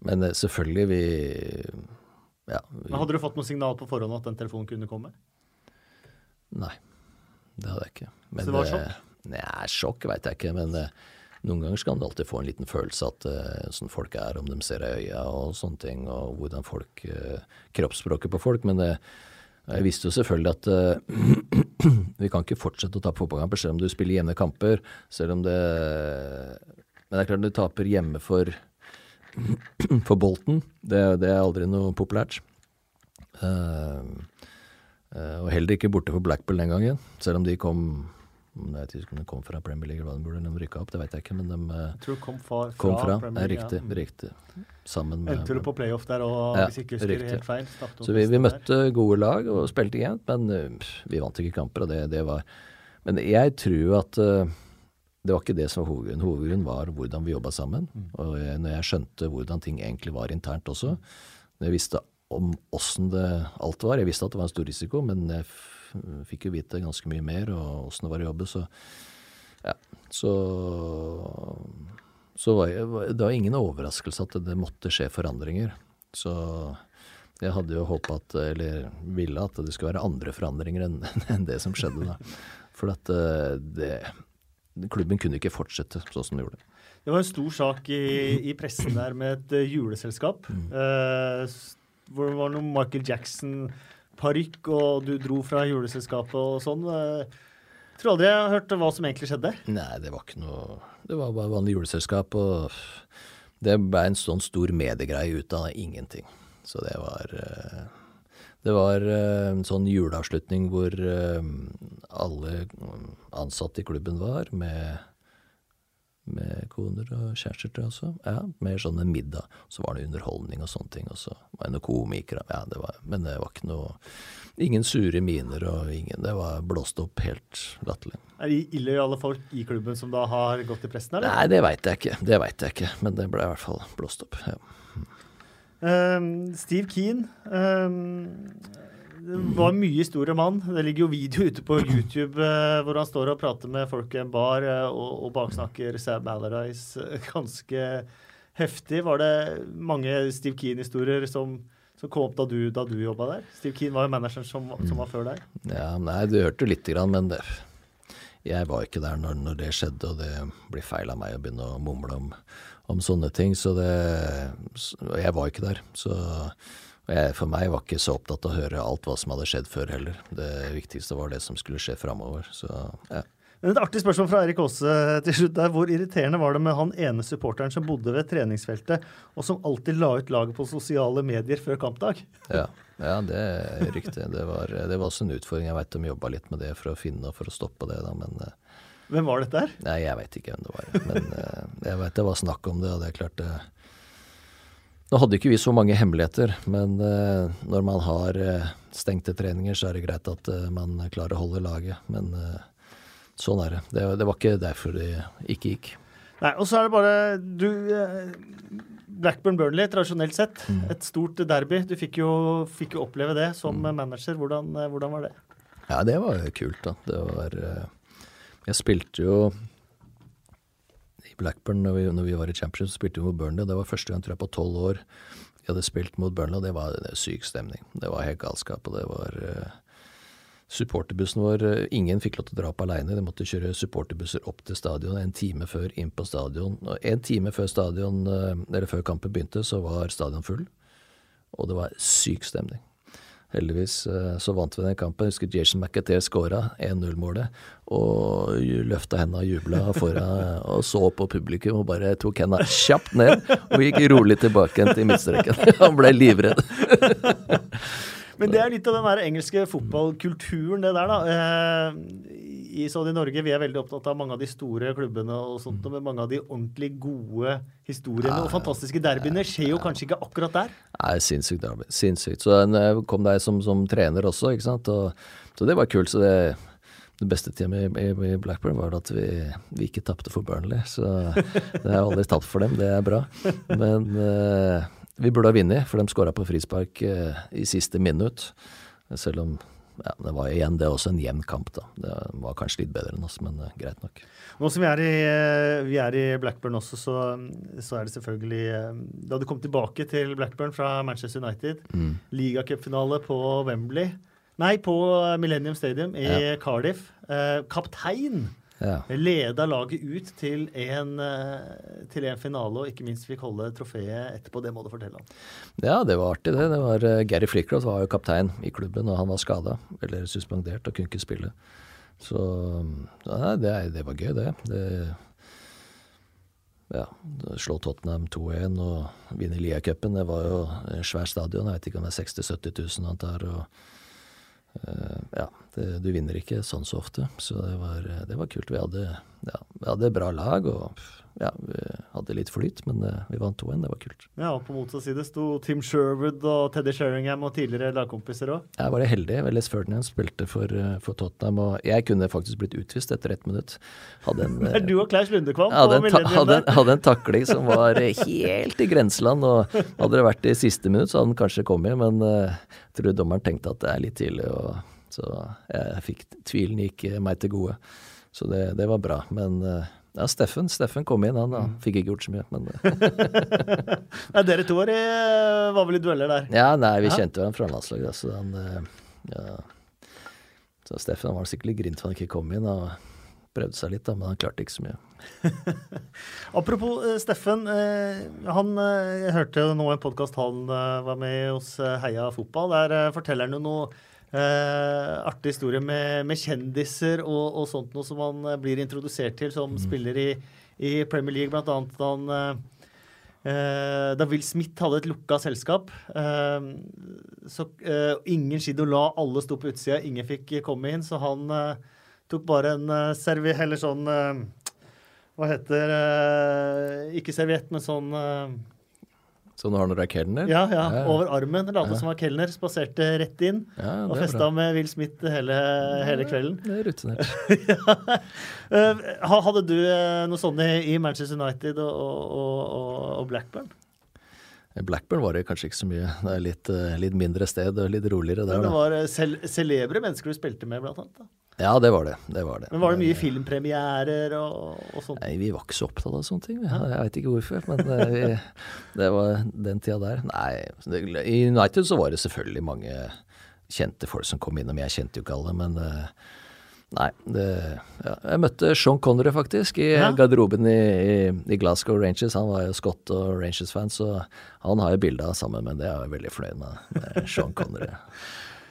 S3: men selvfølgelig, vi ja. Vi,
S2: men hadde du fått noe signal på forhånd at den telefonen kunne komme?
S3: Nei, det hadde jeg ikke.
S2: Men, så det var sjokk?
S3: Nei, sjokk veit jeg ikke. men noen ganger skal du alltid få en liten følelse at hvordan sånn folk er, om de ser i øya og sånne ting, og hvordan folk uh, Kroppsspråket på folk. Men det, jeg visste jo selvfølgelig at uh, vi kan ikke fortsette å tape fotballkamper selv om du spiller jevne kamper. Selv om det Men det er klart du taper hjemme for, for Bolten. Det, det, er aldri noe populært. og heller ikke borte for Blackpool den gangen, selv om de kom jeg vet ikke om de kom fra Premier League eller hva de burde de rykka opp, det vet jeg ikke. Men de
S2: eh, jeg tror kom fra,
S3: kom fra Premier League. Riktig. Ja. riktig. Sammen
S2: med Endte du på playoff der og ja, hvis ikke husker helt feil?
S3: Så vi, vi møtte gode lag og spilte jevnt, men uh, vi vant ikke kamper. og det, det var Men jeg tror at uh, det var ikke det som var hovedgrunnen. Hovedgrunnen var hvordan vi jobba sammen. Mm. Og jeg, når jeg skjønte hvordan ting egentlig var internt også, når jeg visste om åssen det alt var Jeg visste at det var en stor risiko, men jeg fikk jo vite ganske mye mer og åssen det var å jobbe, så ja. Så, så var jeg, det var ingen overraskelse at det måtte skje forandringer. Så jeg hadde jo håpa at, eller ville at det skulle være andre forandringer enn, enn det som skjedde da. For at eh, det, klubben kunne ikke fortsette sånn som den gjorde.
S2: Det var en stor sak i, i pressen der med et uh, juleselskap. Mm. Uh, hvor det var noe Michael Jackson parykk, og du dro fra juleselskapet og sånn. Jeg tror aldri jeg har hørt hva som egentlig skjedde.
S3: Nei, det var ikke noe Det var bare vanlig juleselskap, og det ble en sånn stor mediegreie ut av ingenting. Så det var eh, Det var eh, en sånn juleavslutning hvor eh, alle ansatte i klubben var, med med koner og kjærester også. Ja, mer sånn en middag. Så var det underholdning og sånne ting. Og så var det noen komikere. Ja, det var, men det var ikke noe Ingen sure miner og ingen Det var blåst opp helt latterlig.
S2: Er det illojale folk i klubben som da har gått i pressen, eller?
S3: Nei, det veit jeg ikke. Det veit jeg ikke. Men det ble i hvert fall blåst opp. ja.
S2: Um, Steve Keen um, det var mye historie om han. Det ligger jo video ute på YouTube eh, hvor han står og prater med folk i en bar eh, og, og baksnakker Sam Allardyce eh, ganske heftig. Var det mange Steve Keane-historier som, som, kom opp da du, da du jobba der? Steve Keane var jo manageren som, som, var før deg.
S3: Ja, nei, du hørte lite grann, men det, jeg var ikke der når, når det skjedde, og det blir feil av meg å begynne å mumle om, om sånne ting. Så det jeg var ikke der. Så jeg, for meg var ikke så opptatt av å høre alt hva som hadde skjedd før heller. Det viktigste var det som skulle skje framover. Så ja.
S2: Et artig spørsmål fra Erik Aase til slutt. der. Hvor irriterende var det med han ene supporteren som bodde ved treningsfeltet, og som alltid la ut laget på sosiale medier før kampdag?
S3: Ja, ja det er riktig. Det var, det var, også en utfordring. Jeg veit de jobba litt med det for å finne og for å stoppe det, da, men eh,
S2: Hvem var dette her?
S3: Nei, jeg veit ikke hvem det var. Men eh, jeg veit det var snakk om det, og det er klart det Nå hadde ikke vi så mange hemmeligheter, men uh, når man har uh, stengte treninger, så er det greit at uh, man klarer å holde laget. Men sånn er det. det. det. var ikke derfor det ikke gikk.
S2: Nei, og så er det bare du Blackburn Burnley, tradisjonelt sett. Mm. Et stort derby. Du fikk jo, fikk jo oppleve det som mm. manager. Hvordan, hvordan, var det?
S3: Ja, det var kult, da. Det var Jeg spilte jo Blackburn når vi, når vi var i Championship, spilte vi mot Burnley. Det var første gang tror jeg på tolv år vi hadde spilt mot Burnley, og det var en syk stemning. Det var helt galskap. og det var... Uh, supporterbussen vår uh, Ingen fikk lov til å dra opp aleine. De måtte kjøre supporterbusser opp til stadion en time før inn på stadion. Og en time før stadion, uh, eller før kampen begynte, så var stadion full. Og det var syk stemning. Heldigvis eh, så vant vi den kampen. Jeg husker Jason McAteer skåra 1-0-målet. Og løfta henda og jubla foran og så på publikum og bare tok henda kjapt ned. Og gikk rolig tilbake til midtstreken. Han ble livredd.
S2: Men det er litt av den engelske fotballkulturen, det der, da. Eh, i, sånn i Norge vi er veldig opptatt av mange av de store klubbene og sånt, mm. men mange av de ordentlig gode historiene og fantastiske derbyene skjer jo kanskje ikke akkurat der?
S3: Nei, sinnssykt derby. Sinnssykt. Så jeg kom deg som, som trener også, ikke sant. Og, så det var kult. så det det beste tida i Blackburn var at vi, vi ikke tapte for Burnley. Så det har aldri tapt for dem, det er bra. Men uh, vi burde ha vunnet, for de skåra på frispark uh, i siste minutt. Selv om ja, det var igjen det også en jevn kamp, da. Det var kanskje litt bedre enn oss, men uh, greit nok.
S2: Nå som vi er i, uh, vi er i Blackburn også, så, så, er det selvfølgelig uh, Da du kom tilbake til Blackburn fra Manchester United, mm. ligacupfinale på Wembley Nei, på Millennium Stadium i ja. Cardiff. kaptein ja. Leda laget ut til en, eh, til en, finale, og ikke minst fikk holde trofeet etterpå. Det må du fortelle om.
S3: Ja, det var artig, det. det var, uh, Gary Flickroth var jo kaptein i klubben, og han var skada eller suspendert og kunne ikke spille. Så ja, det, det, var gøy, det. det ja, slå Tottenham 2-1 og vinne Lia-cupen. Det var jo en svær stadion. Jeg vet ikke om det er 60 000-70 000 antar. og Uh, ja, det, du vinner ikke sånn så ofte. Så det var, det var kult. Vi hadde, ja, vi hadde bra lag, og ja, vi hadde litt flyt, men uh, vi vant 2-1. Det var kult.
S2: Ja, og På motsatt side sto Tim Sherwood og Teddy Sheringham og tidligere lagkompiser òg.
S3: Jeg var heldig. Les Ferdinand spilte for, uh, for, Tottenham, og jeg kunne faktisk blitt utvist etter ett minutt.
S2: Hadde en, uh, du og Klaus Lundekvam
S3: hadde, en, hadde, hadde en takling som var helt i grenseland, og hadde det vært i siste minutt, så hadde den kanskje kommet, men jeg tror dommeren tenkte at det er litt tidlig. og så jeg fikk tvilen gikk meg til gode. Så det, det var bra. Men eh, ja, Steffen Steffen kom inn, han da. Mm. Fikk ikke gjort så mye, men
S2: Nei, Dere to var, i, var vel i dueller der?
S3: Ja, nei, vi ja. kjente hverandre fra landslaget. Så, han, eh, ja. så Steffen var sikkert litt grint for han ikke kom inn. og prøvde seg litt, da, men han klarte ikke så mye.
S2: Apropos Steffen. Han, jeg hørte nå en podkast han var med hos Heia Fotball. Der forteller han jo noe Uh, artig historie med, med kjendiser og, og, sånt noe som han uh, blir introdusert til som mm. spiller i, i, Premier League, blant annet da han uh, da Will Smith hadde et lukka selskap. så ingen skido la, alle sto på utsida, ingen fikk komme inn. Så han tok bare en servi... Eller sånn Hva heter Ikke serviett, men sånn
S3: så nå har du er kelner?
S2: Ja, ja, over armen. Late som var kelner. Spaserte rett inn og festa med Will Smith hele, hele kvelden.
S3: Det er rutinert.
S2: Eh, hadde du eh, noe sånt i Manchester United og, og, og Blackburn?
S3: Blackburn var det kanskje ikke så mye. Det er litt, eh, litt mindre sted og litt roligere der.
S2: Men det var celebre mennesker du spilte med, blant annet? da?
S3: Ja, det var det. det var det.
S2: Men Var det mye filmpremierer og, og sånt?
S3: Nei, Vi var ikke så opptatt av sånne ting. Jeg, veit ikke hvorfor, men eh, vi, det var den tida der. Nei, I United så var det selvfølgelig mange kjente folk som kom innom. Jeg kjente jo ikke alle, men Nei, det ja. Jeg møtte Sean Connery faktisk i
S2: Ja.
S3: garderoben i, i, i Glasgow Rangers. Han var jo Scott og Rangers-fan, så han har jo bilde av sammen med det. Jeg er veldig fornøyd med, med Sean Connery.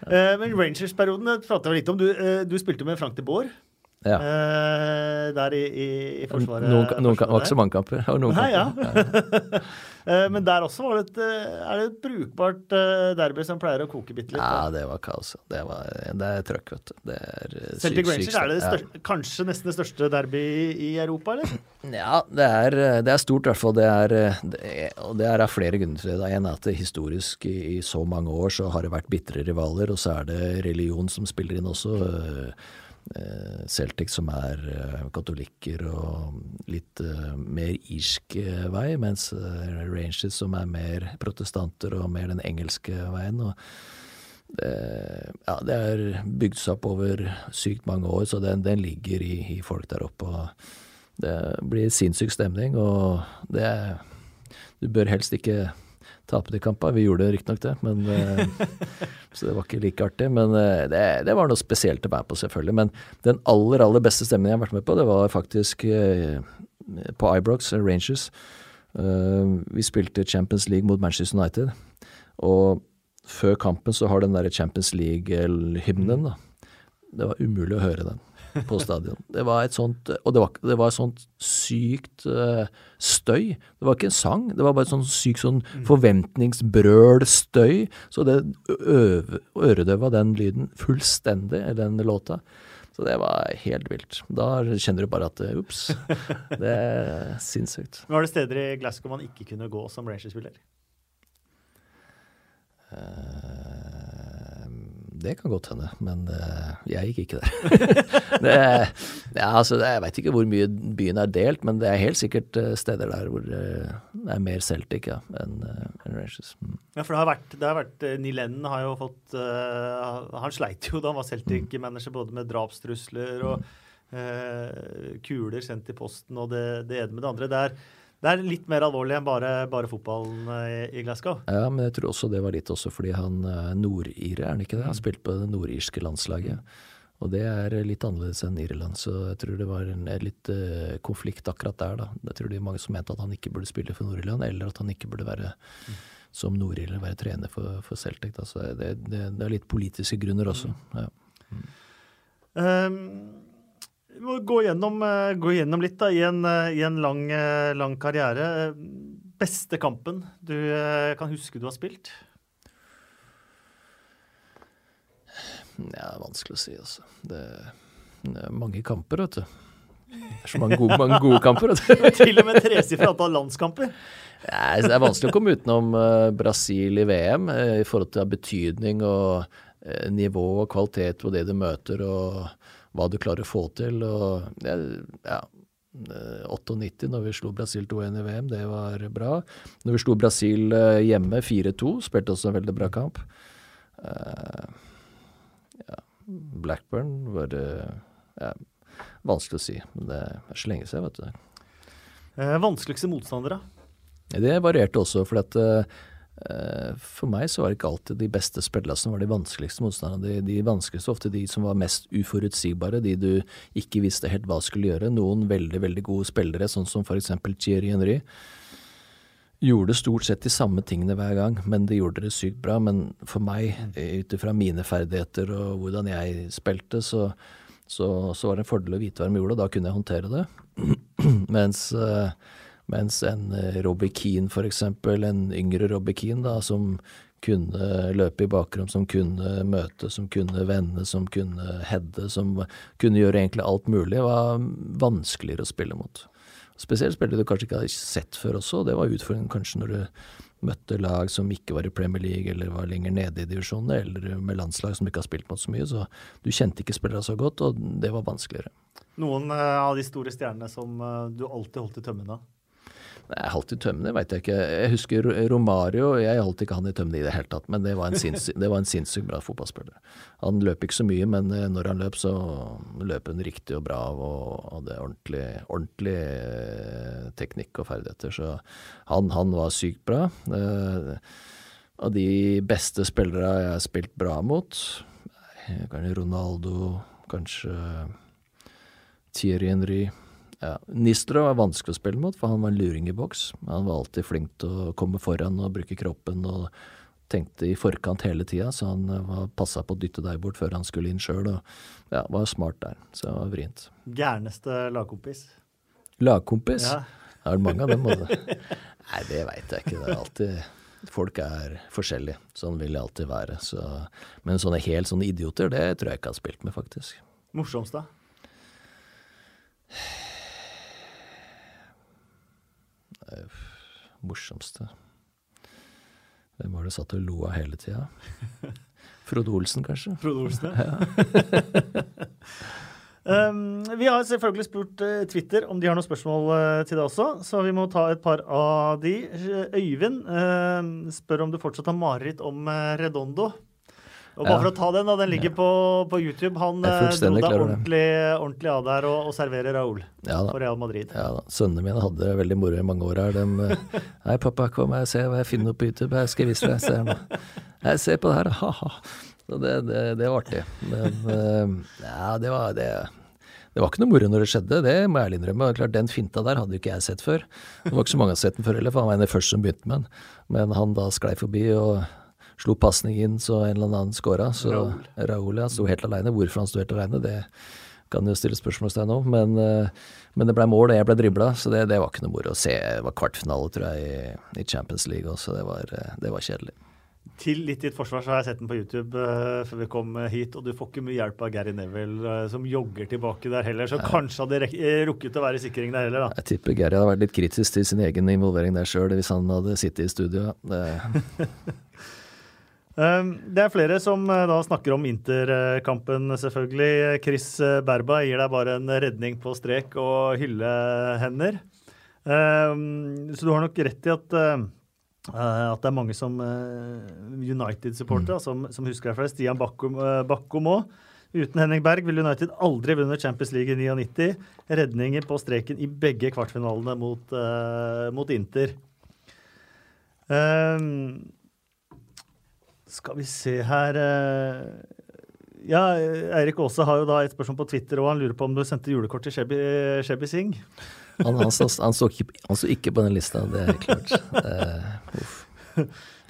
S2: Eh, men Rangers-perioden det pratet vi litt om. Du, eh, du spilte med Frank de Boer
S3: Ja.
S2: eh, der i, i, i Forsvaret.
S3: Noen, noen,
S2: forsvaret
S3: var ikke så mange kamper. Det Noen
S2: Nei,
S3: kamper.
S2: Eh, men der også var det et, eh, er det et brukbart eh, derby som pleier å koke bitte litt.
S3: Ja, det var kaos. Det, var, det er trøkk, vet du. Det er eh,
S2: Celtic Rangers er det.
S3: Ja.
S2: største, kanskje nesten det største derby i, Europa, eller?
S3: Ja, det er, det er stort i hvert fall. Det er, og det er av flere grunner til det. En er at det historisk i, i så mange år så har det vært bitre rivaler, og så er det religion som spiller inn også. Eh, Celtic som er eh, katolikker og litt eh, mer irsk vei, mens Rangers som er mer protestanter og mer den engelske veien. og det, ja, det er bygd seg opp over sykt mange år, så den, den ligger i, i folk der oppe. og det blir sinnssyk stemning, og det Du bør helst ikke tape de kampene. Vi gjorde riktignok det, men eh, så det var ikke like artig. Men eh, det, det var noe spesielt å være på, selvfølgelig. Men den aller, aller beste stemningen jeg har vært med på, det var faktisk eh, på Ibrox, Rangers. Vi spilte Champions League mot Manchester United, og før kampen så har den der Champions League-hymnen, da. Det var umulig å høre den på stadion. Det var et sånt, og det var, det var et sånt sykt uh, støy. Det var ikke en sang, det var bare et sånt sykt sånn forventningsbrøl støy. Så det øredøva den lyden fullstendig, den låta. Så det var helt vilt. Da kjenner du bare at eh, ups, det er sinnssykt.
S2: Var det steder i Glasgow man ikke kunne gå som Rangers-spiller?
S3: Eh, Det kan godt hende, men uh, jeg gikk ikke der. det, ja, altså, jeg veit ikke hvor mye byen er delt, men det er helt sikkert uh, steder der hvor uh, det er mer Celtic ja, enn eh, enn Rangers. Mm.
S2: Ja, for det har vært, det har vært eh, Neil Lennon har jo fått eh, Han sleit jo da han var Celtic-manager, både med drapstrusler og eh, kuler sendt i posten og det, det ene med det andre. der er, det er litt mer alvorlig enn bare, bare fotballen eh, i, Glasgow.
S3: Ja, men jeg tror også det var litt også fordi han er nordire, er han ikke det? Han spilte på det nordirske landslaget. Og det er litt annerledes enn Irland, så jeg tror det var en, litt eh, konflikt akkurat der, da. Jeg tror det er mange som mente at han ikke burde spille for Nord-Irland, eller at han ikke burde være som nordirland være trener for, for Celtic. Da. Så det, det, det er litt politiske grunner også. Ja.
S2: Um, vi må gå gjennom, eh, gå gjennom litt da, i en, eh, i en lang, eh, lang karriere. Beste kampen du kan huske du har spilt?
S3: ja, det er vanskelig å si, altså. Det, det er mange kamper, vet du. Det er så mange gode, mange gode kamper.
S2: Til og med tresifra antall landskamper.
S3: Nei, Det er vanskelig å komme utenom Brasil i VM i forhold til betydning og nivå og kvalitet på det du møter og hva du klarer å få til. Og, ja, ja, eh, 98 når vi slo Brasil 2-1 i VM, det var bra. Når vi slo Brasil eh, hjemme 4-2, spilte også en veldig bra kamp. Eh, ja, Blackburn var det ja, vanskelig å si, men det er så lenge siden, vet du.
S2: Eh, vanskeligste motstandere?
S3: Det varierte også, for at for meg så var det ikke alltid de beste spillerne som var de vanskeligste motstanderne. De, de vanskeligste ofte de som var mest uforutsigbare, de du ikke visste helt hva skulle gjøre. Noen veldig, veldig gode spillere, sånn som f.eks. Thierry Henry, gjorde stort sett de samme tingene hver gang, men de gjorde det sykt bra. Men for meg, ut ifra mine ferdigheter og hvordan jeg spilte, så, så, så var det en fordel å vite hva de gjorde, og da kunne jeg håndtere det. Mens eh, mens en eh, Robbie Keane eksempel, en yngre Robbie Keane da, som kunne løpe i bakrom, som kunne møte, som kunne vende, som kunne heade, som kunne gjøre egentlig alt mulig, var vanskeligere å spille mot. Spesielt spillere du kanskje ikke hadde sett før også, og det var utfordringen kanskje når du møtte lag som ikke var i Premier League eller var lenger nede i divisjonene, eller med landslag som ikke har spilt mot så mye, så du kjente ikke spillere så godt, og det var vanskeligere.
S2: Noen eh, av de store stjernene som eh, du alltid holdt i tømmene?
S3: Nei, Holdt i tømmene, veit jeg ikke. Jeg husker Romario. Jeg holdt ikke han i tømmene i det hele tatt, men det var en sinnssykt, sinnssykt bra fotballspiller. Han løp ikke så mye, men eh, når han løp, så løp han riktig og bra og hadde ordentlig, ordentlig eh, teknikk og ferdigheter. Så han, han var sykt bra. Eh, Av de beste spillere jeg har spilt bra mot, kanskje Ronaldo, kanskje Thierry Henry. Ja. Nistro var vanskelig å spille mot, for han var en luring i boks. Han var alltid flink til å komme foran og bruke kroppen og tenkte i forkant hele tida, så han var passa på å dytte deg bort før han skulle inn sjøl. Ja, var smart der, så det var vrient.
S2: Gærneste lagkompis?
S3: Lagkompis?
S2: Ja.
S3: Er det mange av dem? Både? Nei, det veit jeg ikke. Det er alltid Folk er forskjellige. Sånn vil det alltid være. Så, men sånne helt sånne idioter, det tror jeg ikke jeg har spilt med, faktisk.
S2: Morsomst, da?
S3: Morsomste Hvem var det satt og lo av hele tida? Frode Olsen, kanskje?
S2: Frode Olsen, ja. um, vi har selvfølgelig spurt uh, Twitter om de har noen spørsmål uh, til det også, så vi må ta et par av de. Øyvind uh, spør om du fortsatt har mareritt om Redondo. Og bare for å ta den, da, den ligger på, på YouTube. Han eh, dro deg ordentlig, ordentlig av der og, og serverer Raúl
S3: Ja
S2: for Real Madrid.
S3: Ja da. Sønnene mine hadde det veldig moro i mange år her. De eh, Hei, pappa, kom og se hva jeg finner på YouTube. Jeg skal vise deg. Se her nå. Jeg ser på det her. Ha-ha. Så det, det, det var artig. Men eh, ja, det var det. Det var ikke noe moro når det skjedde, det må jeg ærlig innrømme. Klart, Den finta der hadde jo ikke jeg sett før. Det var ikke så mange som har sett den før heller, for han var en av de første som begynte med den. Men han da sklei forbi og slo pasning inn, så en eller annen scora. Så.
S2: Raúl
S3: ja, sto helt aleine. Hvorfor han sto helt aleine, det kan jo stille spørsmålstegn om. Men, eh, men det ble mål, og jeg ble dribla, så det, det var ikke noe moro å se. Det var kvartfinale, tror jeg, i, i Champions League også. Det var, eh, det var kjedelig.
S2: Til litt ditt forsvar så har jeg sett den på YouTube uh, før vi kom hit, og du får ikke mye hjelp av Gary Neville uh, som jogger tilbake der heller, så kanskje hadde rukket å være i sikring der heller, da.
S3: Jeg tipper Gary hadde vært litt kritisk til sin egen involvering der sjøl, hvis han hadde sittet i studio. Det,
S2: Det er flere som eh, da snakker om Inter-kampen, selvfølgelig. Chris eh, Berba gir deg bare en redning på strek og hyllehender. Um, så du har nok rett i at eh, at det er mange som eh, United-supportere som, som husker deg flest. Stian Bakkum uh, òg. Uten Henning Berg ville United aldri vunnet Champions League i 99. Redninger på streken i begge kvartfinalene mot, eh, mot Inter. Um, skal vi se her eh, Ja, Eirik Aase har jo da et spørsmål på Twitter, og han lurer på om du sendte julekort til Shebby Singh.
S3: han, han, stod, han, stod ikke, han stod ikke på den lista, det er klart.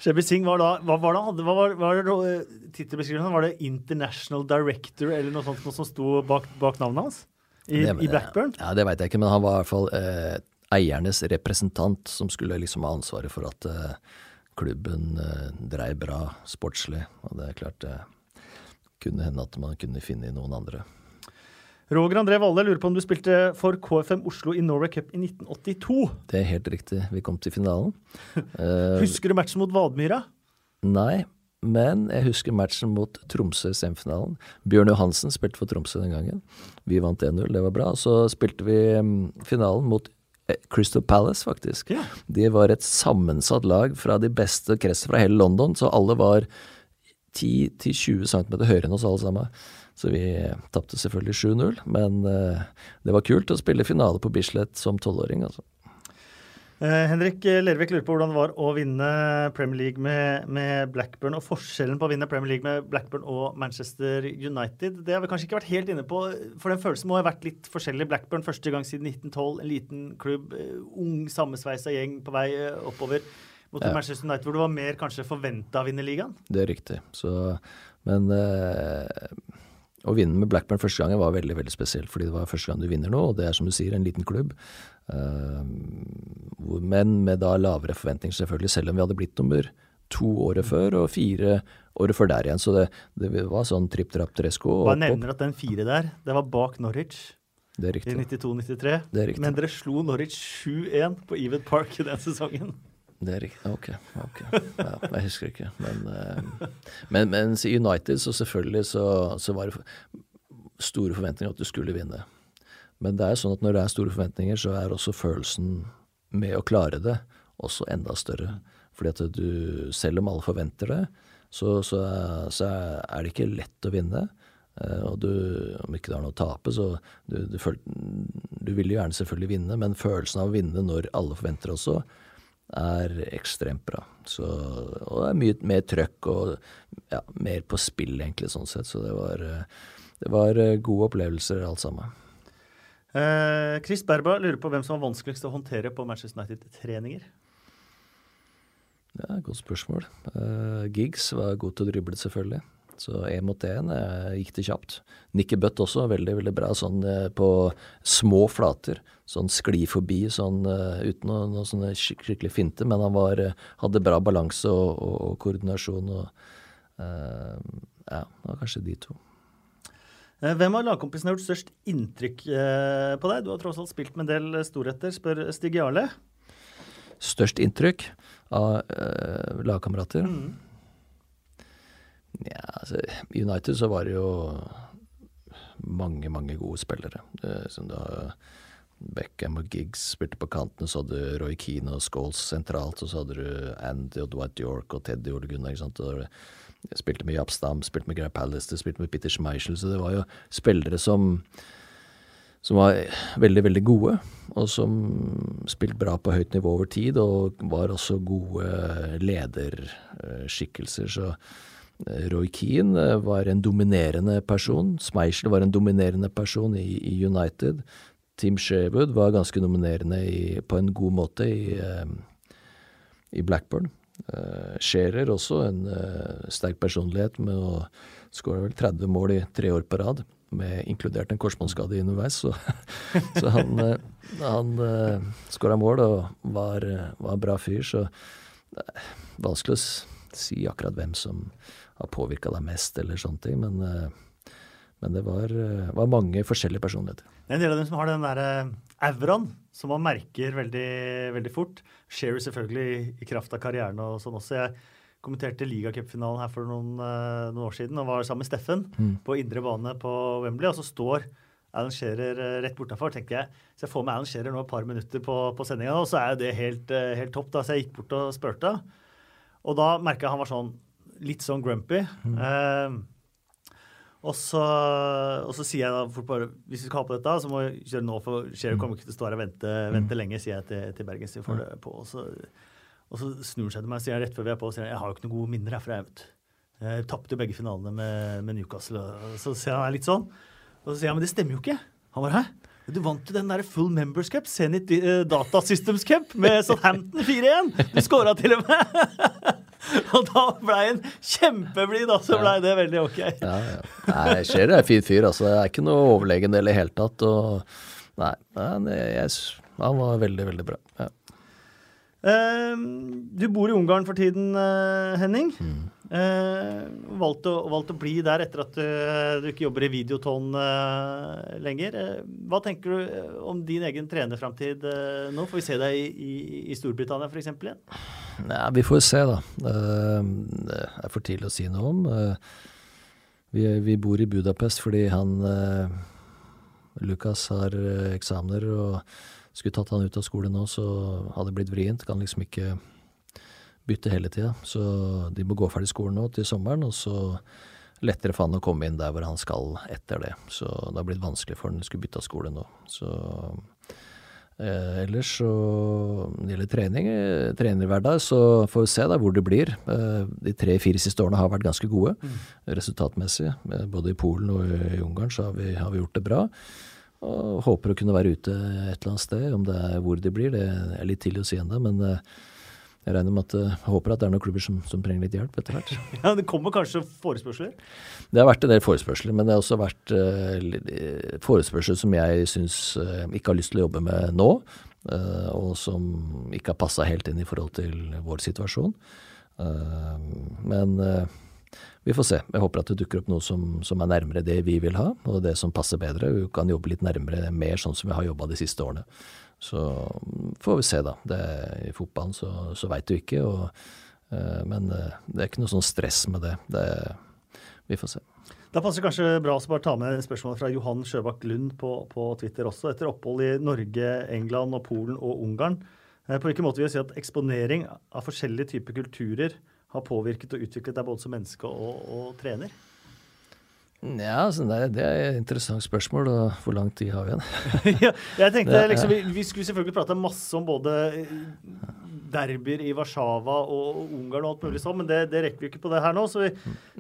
S3: Shebby uff.
S2: Singh var da Hva var det? Hva var, var det eh, tittelbeskrivelsen? Var det International Director eller noe sånt noe som sto bak, bak navnet hans? I,
S3: Det-
S2: i Blackburn?
S3: Ja, det veit jeg ikke, men han var i hvert fall eh, eiernes representant som skulle liksom ha ansvaret for at eh, klubben eh, dreiv bra sportslig. Og det er klart det kunne hende at man kunne finne noen andre.
S2: Roger André Valle lurer på om du spilte for KFM Oslo i Norway Cup i 1982.
S3: Det er helt riktig. Vi kom til finalen.
S2: Husker du matchen mot Vadmyra?
S3: nei, men jeg husker matchen mot Tromsø i semifinalen. Bjørn Johansen spilte for Tromsø den gangen. Vi vant 1-0, det var bra. Så spilte vi mm, finalen mot Crystal Palace, faktisk.
S2: Yeah.
S3: De var et sammensatt lag fra de beste kretsene fra hele London, så alle var 10-20 cm høyere enn oss alle sammen. Så vi tapte selvfølgelig 7-0, men eh, det var kult å spille finale på Bislett som tolvåring, altså.
S2: Eh, Henrik Lervik lurer på hvordan det var å vinne Premier League med, med Blackburn, og forskjellen på å vinne Premier League med Blackburn og Manchester United. Det har vi kanskje ikke vært helt inne på, for den følelsen må ha vært litt forskjellig. Blackburn første gang siden 1912, en liten klubb, eh, ung, sammensveisa gjeng på vei eh, oppover. Mot
S3: Ja.
S2: Manchester United, hvor du var mer kanskje forventa å vinne ligaen.
S3: Det er riktig. Så, men eh, å vinne med Blackburn første gangen var veldig veldig spesielt, fordi det var første gang du vinner nå, og det er som du sier, en liten klubb. Eh, men med da lavere forventninger, selvfølgelig, selv om vi hadde blitt nummer to året før og fire året før der igjen. Så det, det var sånn tripp, trapp, tresko.
S2: Bare nevner at den fire der, det var bak Norwich
S3: Det er
S2: i 92-93.
S3: Det er riktig.
S2: Men dere slo Norwich 7-1 på Even Park i den sesongen.
S3: Det er riktig. Ok. okay. Ja, jeg husker ikke. Men, eh, men mens i United så selvfølgelig så, så var det store forventninger at du skulle vinne. Men det er sånn at når det er store forventninger, så er også følelsen med å klare det også enda større. Fordi at du, selv om alle forventer det, så, så, så er det ikke lett å vinne. Eh, Og du, om ikke du har noe å tape, så du, du, føl, du vil jo gjerne selvfølgelig vinne, men følelsen av å vinne når alle forventer også, er ekstremt bra. Så, og det er mye mer trøkk og ja, mer på spill, egentlig, sånn sett. Så det var, eh, det var eh, gode opplevelser alt sammen.
S2: Eh, Chris Berba lurer på hvem som var vanskeligst å håndtere på Manchester United-treninger.
S3: Ja, Godt spørsmål. Eh, Giggs var god til å drible, selvfølgelig. Så én mot én uh, gikk det kjapt. Nikki Butt også, veldig veldig bra sånn uh, på små flater. Sånn skli forbi sånn uten noe, noe sånne skikkelig finte, men han var, hadde bra balanse og, og, og koordinasjon. og Ja, det var kanskje de to.
S2: Hvem av lagkompisene har gjort størst inntrykk på deg? Du har tross alt spilt med en del storheter, spør Stig Jarle.
S3: Størst inntrykk? av uh, lagkamerater. Mm. Ja, altså, I United så var det jo mange, mange gode spillere. Det, som da Beckham og Giggs spilte på kantene, så hadde Roy Keane og Scholes sentralt, og så hadde du Andy og Dwight York og Teddy Ole Gunnar. ikke sant? Og spilte med Japstam, spilte med Grey Pallister, spilte med Peter Schmeichel, så det var jo spillere som som var veldig, veldig gode, og som spilte bra på høyt nivå over tid, og var også gode lederskikkelser. Så eh, Roy Keane eh, var en dominerende person. Schmeichel var en dominerende person i, i United. Tim Sherwood var ganske dominerende i, på en god måte i, eh, i Blackburn. Uh, Scherer også, en uh, sterk personlighet med å skåre vel 30 mål i tre år på rad med inkludert en korsbåndskade underveis. Så, så han, uh, han uh, skåra mål og var, var, en bra fyr. Så det er vanskelig å si akkurat hvem som har påvirka deg mest, eller sånne ting. Men, uh, men det var, uh, var, mange forskjellige personligheter.
S2: Det er en del av dem som har den derre auraen som man merker veldig, veldig fort. Sherry selvfølgelig i kraft av karrieren og sånn også. Jeg kommenterte ligacupfinalen her for noen, noen, år siden og var sammen med Steffen mm. på indre bane på Wembley. Og så står Alan Shearer rett bortafor. tenkte jeg, Så jeg får med Alan Shearer nå et par minutter på, på sendinga, og så er jo det helt, helt, topp. da, Så jeg gikk bort og spurte. Og da merka jeg han var sånn litt sånn grumpy. Mm. Og så, og så, sier jeg da fort bare hvis vi skal ha på dette, så må vi kjøre nå, for Sherry kommer ikke til å stå her og vente, vente lenge, sier jeg til, til Bergen. Så vi får det på. Og så og så snur han seg til meg og sier rett før vi er på, og sier jeg har jo ikke noen gode minner herfra. Jeg, jeg tapte begge finalene med, med, Newcastle. Og så sier han litt sånn. Og så sier jeg men det stemmer jo ikke. Han bare hæ? Du vant jo den der Full Members Cup, Zenit uh, Data Systems Cup, med Southampton 4-1. Du scora til og med. og da blei han kjempeblid, og så blei det veldig ok.
S3: ja, ja. Nei, Scherer er en fin fyr, altså. Jeg er ikke noe overlegen i det hele tatt. Og, nei, han, jeg, han var veldig, veldig bra. Ja.
S2: Uh, du bor i Ungarn for tiden, eh, Henning. Mm. Uh, valgte, å, valgt å, bli der etter at du, du ikke jobber i Videoton uh, lenger. Hva tenker du om din egen trenerframtid nå? Får vi se deg i, i, i Storbritannia f.eks. igjen?
S3: Nei, vi får se, da. det er for tidlig å si noe om. Vi, vi, bor i Budapest fordi han Lukas har eksamener. og skulle tatt han ut av skolen nå, så hadde det blitt vrient. Kan liksom ikke bytte hele tida. Så de må gå ferdig skolen nå til sommeren, og så lettere for han å komme inn der hvor han skal etter det. Så det har blitt vanskelig for han å skulle bytte av skole nå. Så eh, ellers så når det gjelder trening, eh, trenerhverdag, så får vi se da hvor det blir. Eh, de tre-fire siste årene har vært ganske gode mm. resultatmessig. Eh, både i Polen og i Ungarn så har vi, har vi gjort det bra. Og håper å kunne være ute et eller annet sted. Om det er hvor det blir, det er litt tidlig å si ennå. Men eh, jeg regner med at jeg eh, håper at det er noen klubber som, som trenger litt hjelp etter hvert.
S2: Ja, Det kommer kanskje forespørsler?
S3: Det har vært en del forespørsler. Men det har også vært uh, forespørsler som jeg syns uh, ikke har lyst til å jobbe med nå. Uh, og som ikke har passa helt inn i forhold til vår situasjon. men vi får se. Jeg håper at det dukker opp noe som, som, er nærmere det vi vil ha, og det som passer bedre. Vi kan jobbe litt nærmere, mer sånn som vi har jobba de siste årene. Så får vi se, da. Det, I fotballen så, så veit du ikke. Og, uh, men uh, det er ikke noe sånn stress med det. det. Vi får se.
S2: Da passer kanskje bra å ta med spørsmålet fra Johan Sjøbakk Lund på, på, Twitter også. Etter opphold i Norge, England, og Polen og Ungarn, eh, på hvilken måte vil jeg si at eksponering av forskjellige typer kulturer har påvirket og utviklet deg både som menneske og, og trener?
S3: Ja, altså, det, det, er et interessant spørsmål. og Hvor lang tid har vi igjen?
S2: ja, jeg tenkte liksom, vi, vi, skulle selvfølgelig prate masse om både derbyer i Warszawa og Ungarn og alt mulig sånn, men det, det, rekker vi ikke på det her nå. Vi,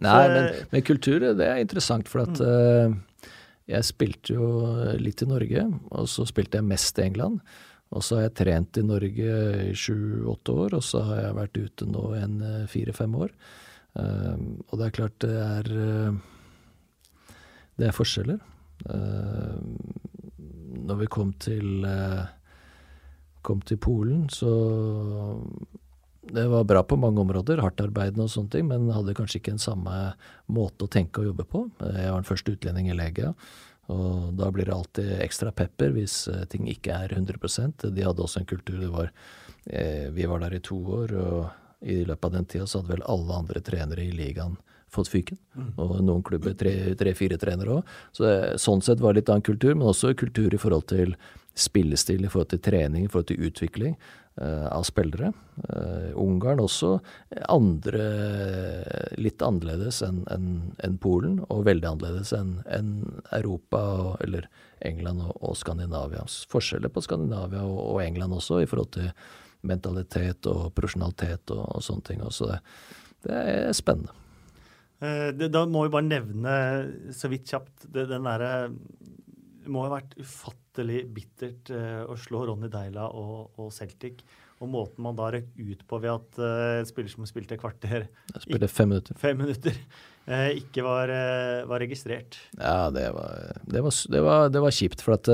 S3: Nei, så, men, men, kultur det er interessant, for at mm. uh, jeg spilte jo litt i Norge, og så spilte jeg mest i England. Og så har jeg trent i Norge i sju-åtte år, og så har jeg vært ute nå en eh, fire-fem år. Uh, og det er klart det er uh, Det er forskjeller. Uh, når vi kom til uh, kom til Polen, så det var bra på mange områder, hardtarbeidende og sånne ting, men hadde kanskje ikke en samme måte å tenke og jobbe på. Jeg var den første utlending i Legia, og da blir det alltid ekstra pepper hvis eh, ting ikke er 100% De hadde også en kultur det var eh, Vi var der i to år, og i løpet av den tida så hadde vel alle andre trenere i ligaen fått fyken. Mm. Og noen klubber tre-fire tre, trenere òg. Så det, sånn sett var det litt annen kultur, men også kultur i forhold til spillestil, i forhold til trening, i forhold til utvikling uh, av spillere. Uh, Ungarn også andre litt annerledes enn en, en Polen, og veldig annerledes enn en Europa og, eller England og, og, Skandinavia. Forskjeller på Skandinavia og, og, England også i forhold til mentalitet og profesjonalitet og, og sånne ting. Også. det, det er spennende.
S2: Eh, det, da må vi bare nevne så vidt kjapt det, den derre må ha vært ufattelig bittert uh, å slå Ronny Deila og, og, Celtic. Og måten man da røk ut på ved at uh, spiller som spilte kvarter
S3: Spilte fem minutter.
S2: Fem minutter uh, ikke var, var, registrert.
S3: Ja, det var, det var, det var, det var kjipt. For at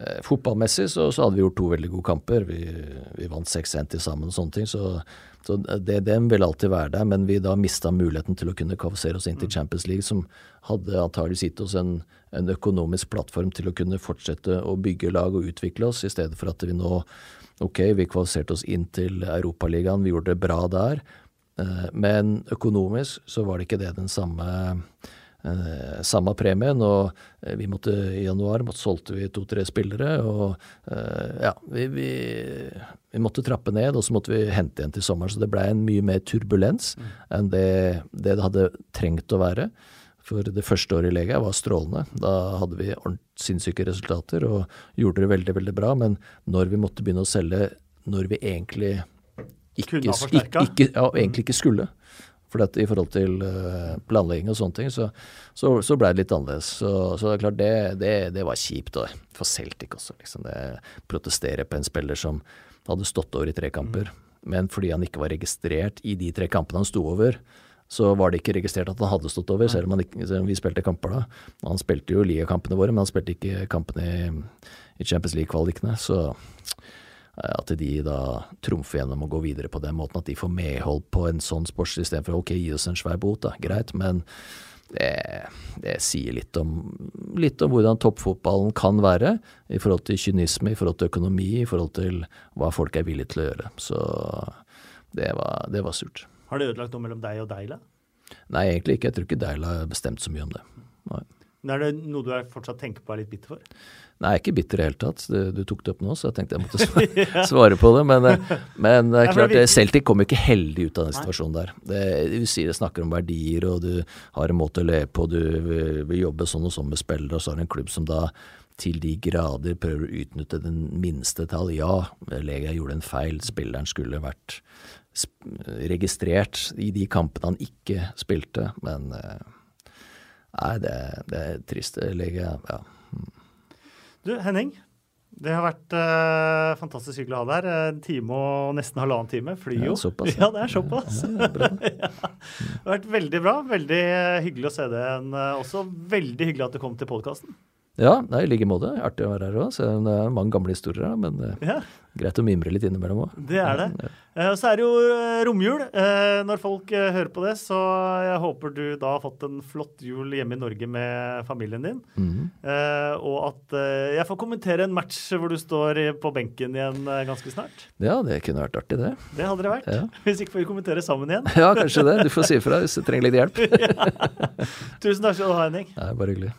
S3: Eh, fotballmessig så, så, hadde vi gjort to veldig gode kamper. Vi, vi vant 6-1 til sammen og sånne ting. Så, så det, den vil alltid være der. Men vi da mista muligheten til å kunne kvalifisere oss inn til mm. Champions League, som hadde antageligvis gitt oss en, en, økonomisk plattform til å kunne fortsette å bygge lag og utvikle oss, i stedet for at vi nå Ok, vi kvalifiserte oss inn til Europaligaen, vi gjorde det bra der. Eh, men økonomisk så var det ikke det den samme eh, samme premien. Og eh, vi måtte i januar måtte, solgte vi to-tre spillere. Og eh, ja, vi, vi, vi, måtte trappe ned, og så måtte vi hente igjen til sommeren. Så det blei en mye mer turbulens mm. enn det, det, det hadde trengt å være. For det første året i Lega var strålende. Da hadde vi sinnssyke resultater og gjorde det veldig, veldig bra. Men når vi måtte begynne å selge når vi egentlig ikke, ikke, ikke, ja, egentlig ikke skulle, for at I forhold til uh, planlegging og sånne ting, så, så, så ble det litt annerledes. Så, så det er klart, det, det, det var kjipt. Og for Celtic også, liksom. Det protestere på en spiller som hadde stått over i tre kamper. Men fordi han ikke var registrert i de tre kampene han sto over, så var det ikke registrert at han hadde stått over, selv om, ikke, selv om vi spilte kamper da. Han spilte jo ligakampene våre, men han spilte ikke kampene i, i Champions League-kvalikene. Så Eh, at de da trumfer gjennom å gå videre på den måten, at de får medhold på en sånn sports istedenfor ok, gi oss en svær bot, da, greit, men det, det sier litt om, litt om, hvordan toppfotballen kan være i forhold til kynisme, i forhold til økonomi, i forhold til hva folk er villige til å gjøre. Så det var, det var surt.
S2: Har det ødelagt noe mellom deg og Deila?
S3: Nei, egentlig ikke. Jeg tror ikke Deila har bestemt så mye om det. Nei.
S2: Er det noe du fortsatt tenker på og er litt bitter for?
S3: Nei, jeg er ikke bitter i det hele tatt. Du, du, tok det opp nå, så jeg tenkte jeg måtte svare, svare på det. Men, eh, men det er klart, Celtic kom ikke heldig ut av den situasjonen der. Det, du sier snakker om verdier, og du har en måte å leve på, du vil, vil jobbe sånn og sånn med spillere, og så har du en klubb som da til de grader prøver å utnytte den minste tall. Ja, Legia gjorde en feil. Spilleren skulle vært registrert i de kampene han ikke spilte, men eh, Nei, det, det er trist. Legia, ja.
S2: Du, Henning. Det har vært uh, fantastisk hyggelig å ha deg her. En time og nesten halvannen time. Fly jo.
S3: Ja, såpass,
S2: ja. det er såpass. Ja, det, ja. det har vært veldig bra. Veldig hyggelig å se deg igjen. Også veldig hyggelig at du kom til podkasten.
S3: Ja, er i like måte. Artig å være her òg. Det er mange gamle historier, men eh, ja. greit å mimre litt innimellom òg.
S2: Det er det. Ja. Uh, så er det jo uh, romjul. Når folk hører på det, så jeg håper du da har fått en flott jul hjemme i Norge med familien din. Mm. og at jeg får kommentere en match hvor du står på benken igjen ganske snart.
S3: Ja, det kunne vært artig, det.
S2: Det hadde det vært. Ja. Hvis ikke får vi kommentere sammen igjen.
S3: ja, kanskje det. Du får si ifra hvis du trenger litt hjelp.
S2: Tusen takk skal du ha, Henning.
S3: Ja, bare hyggelig.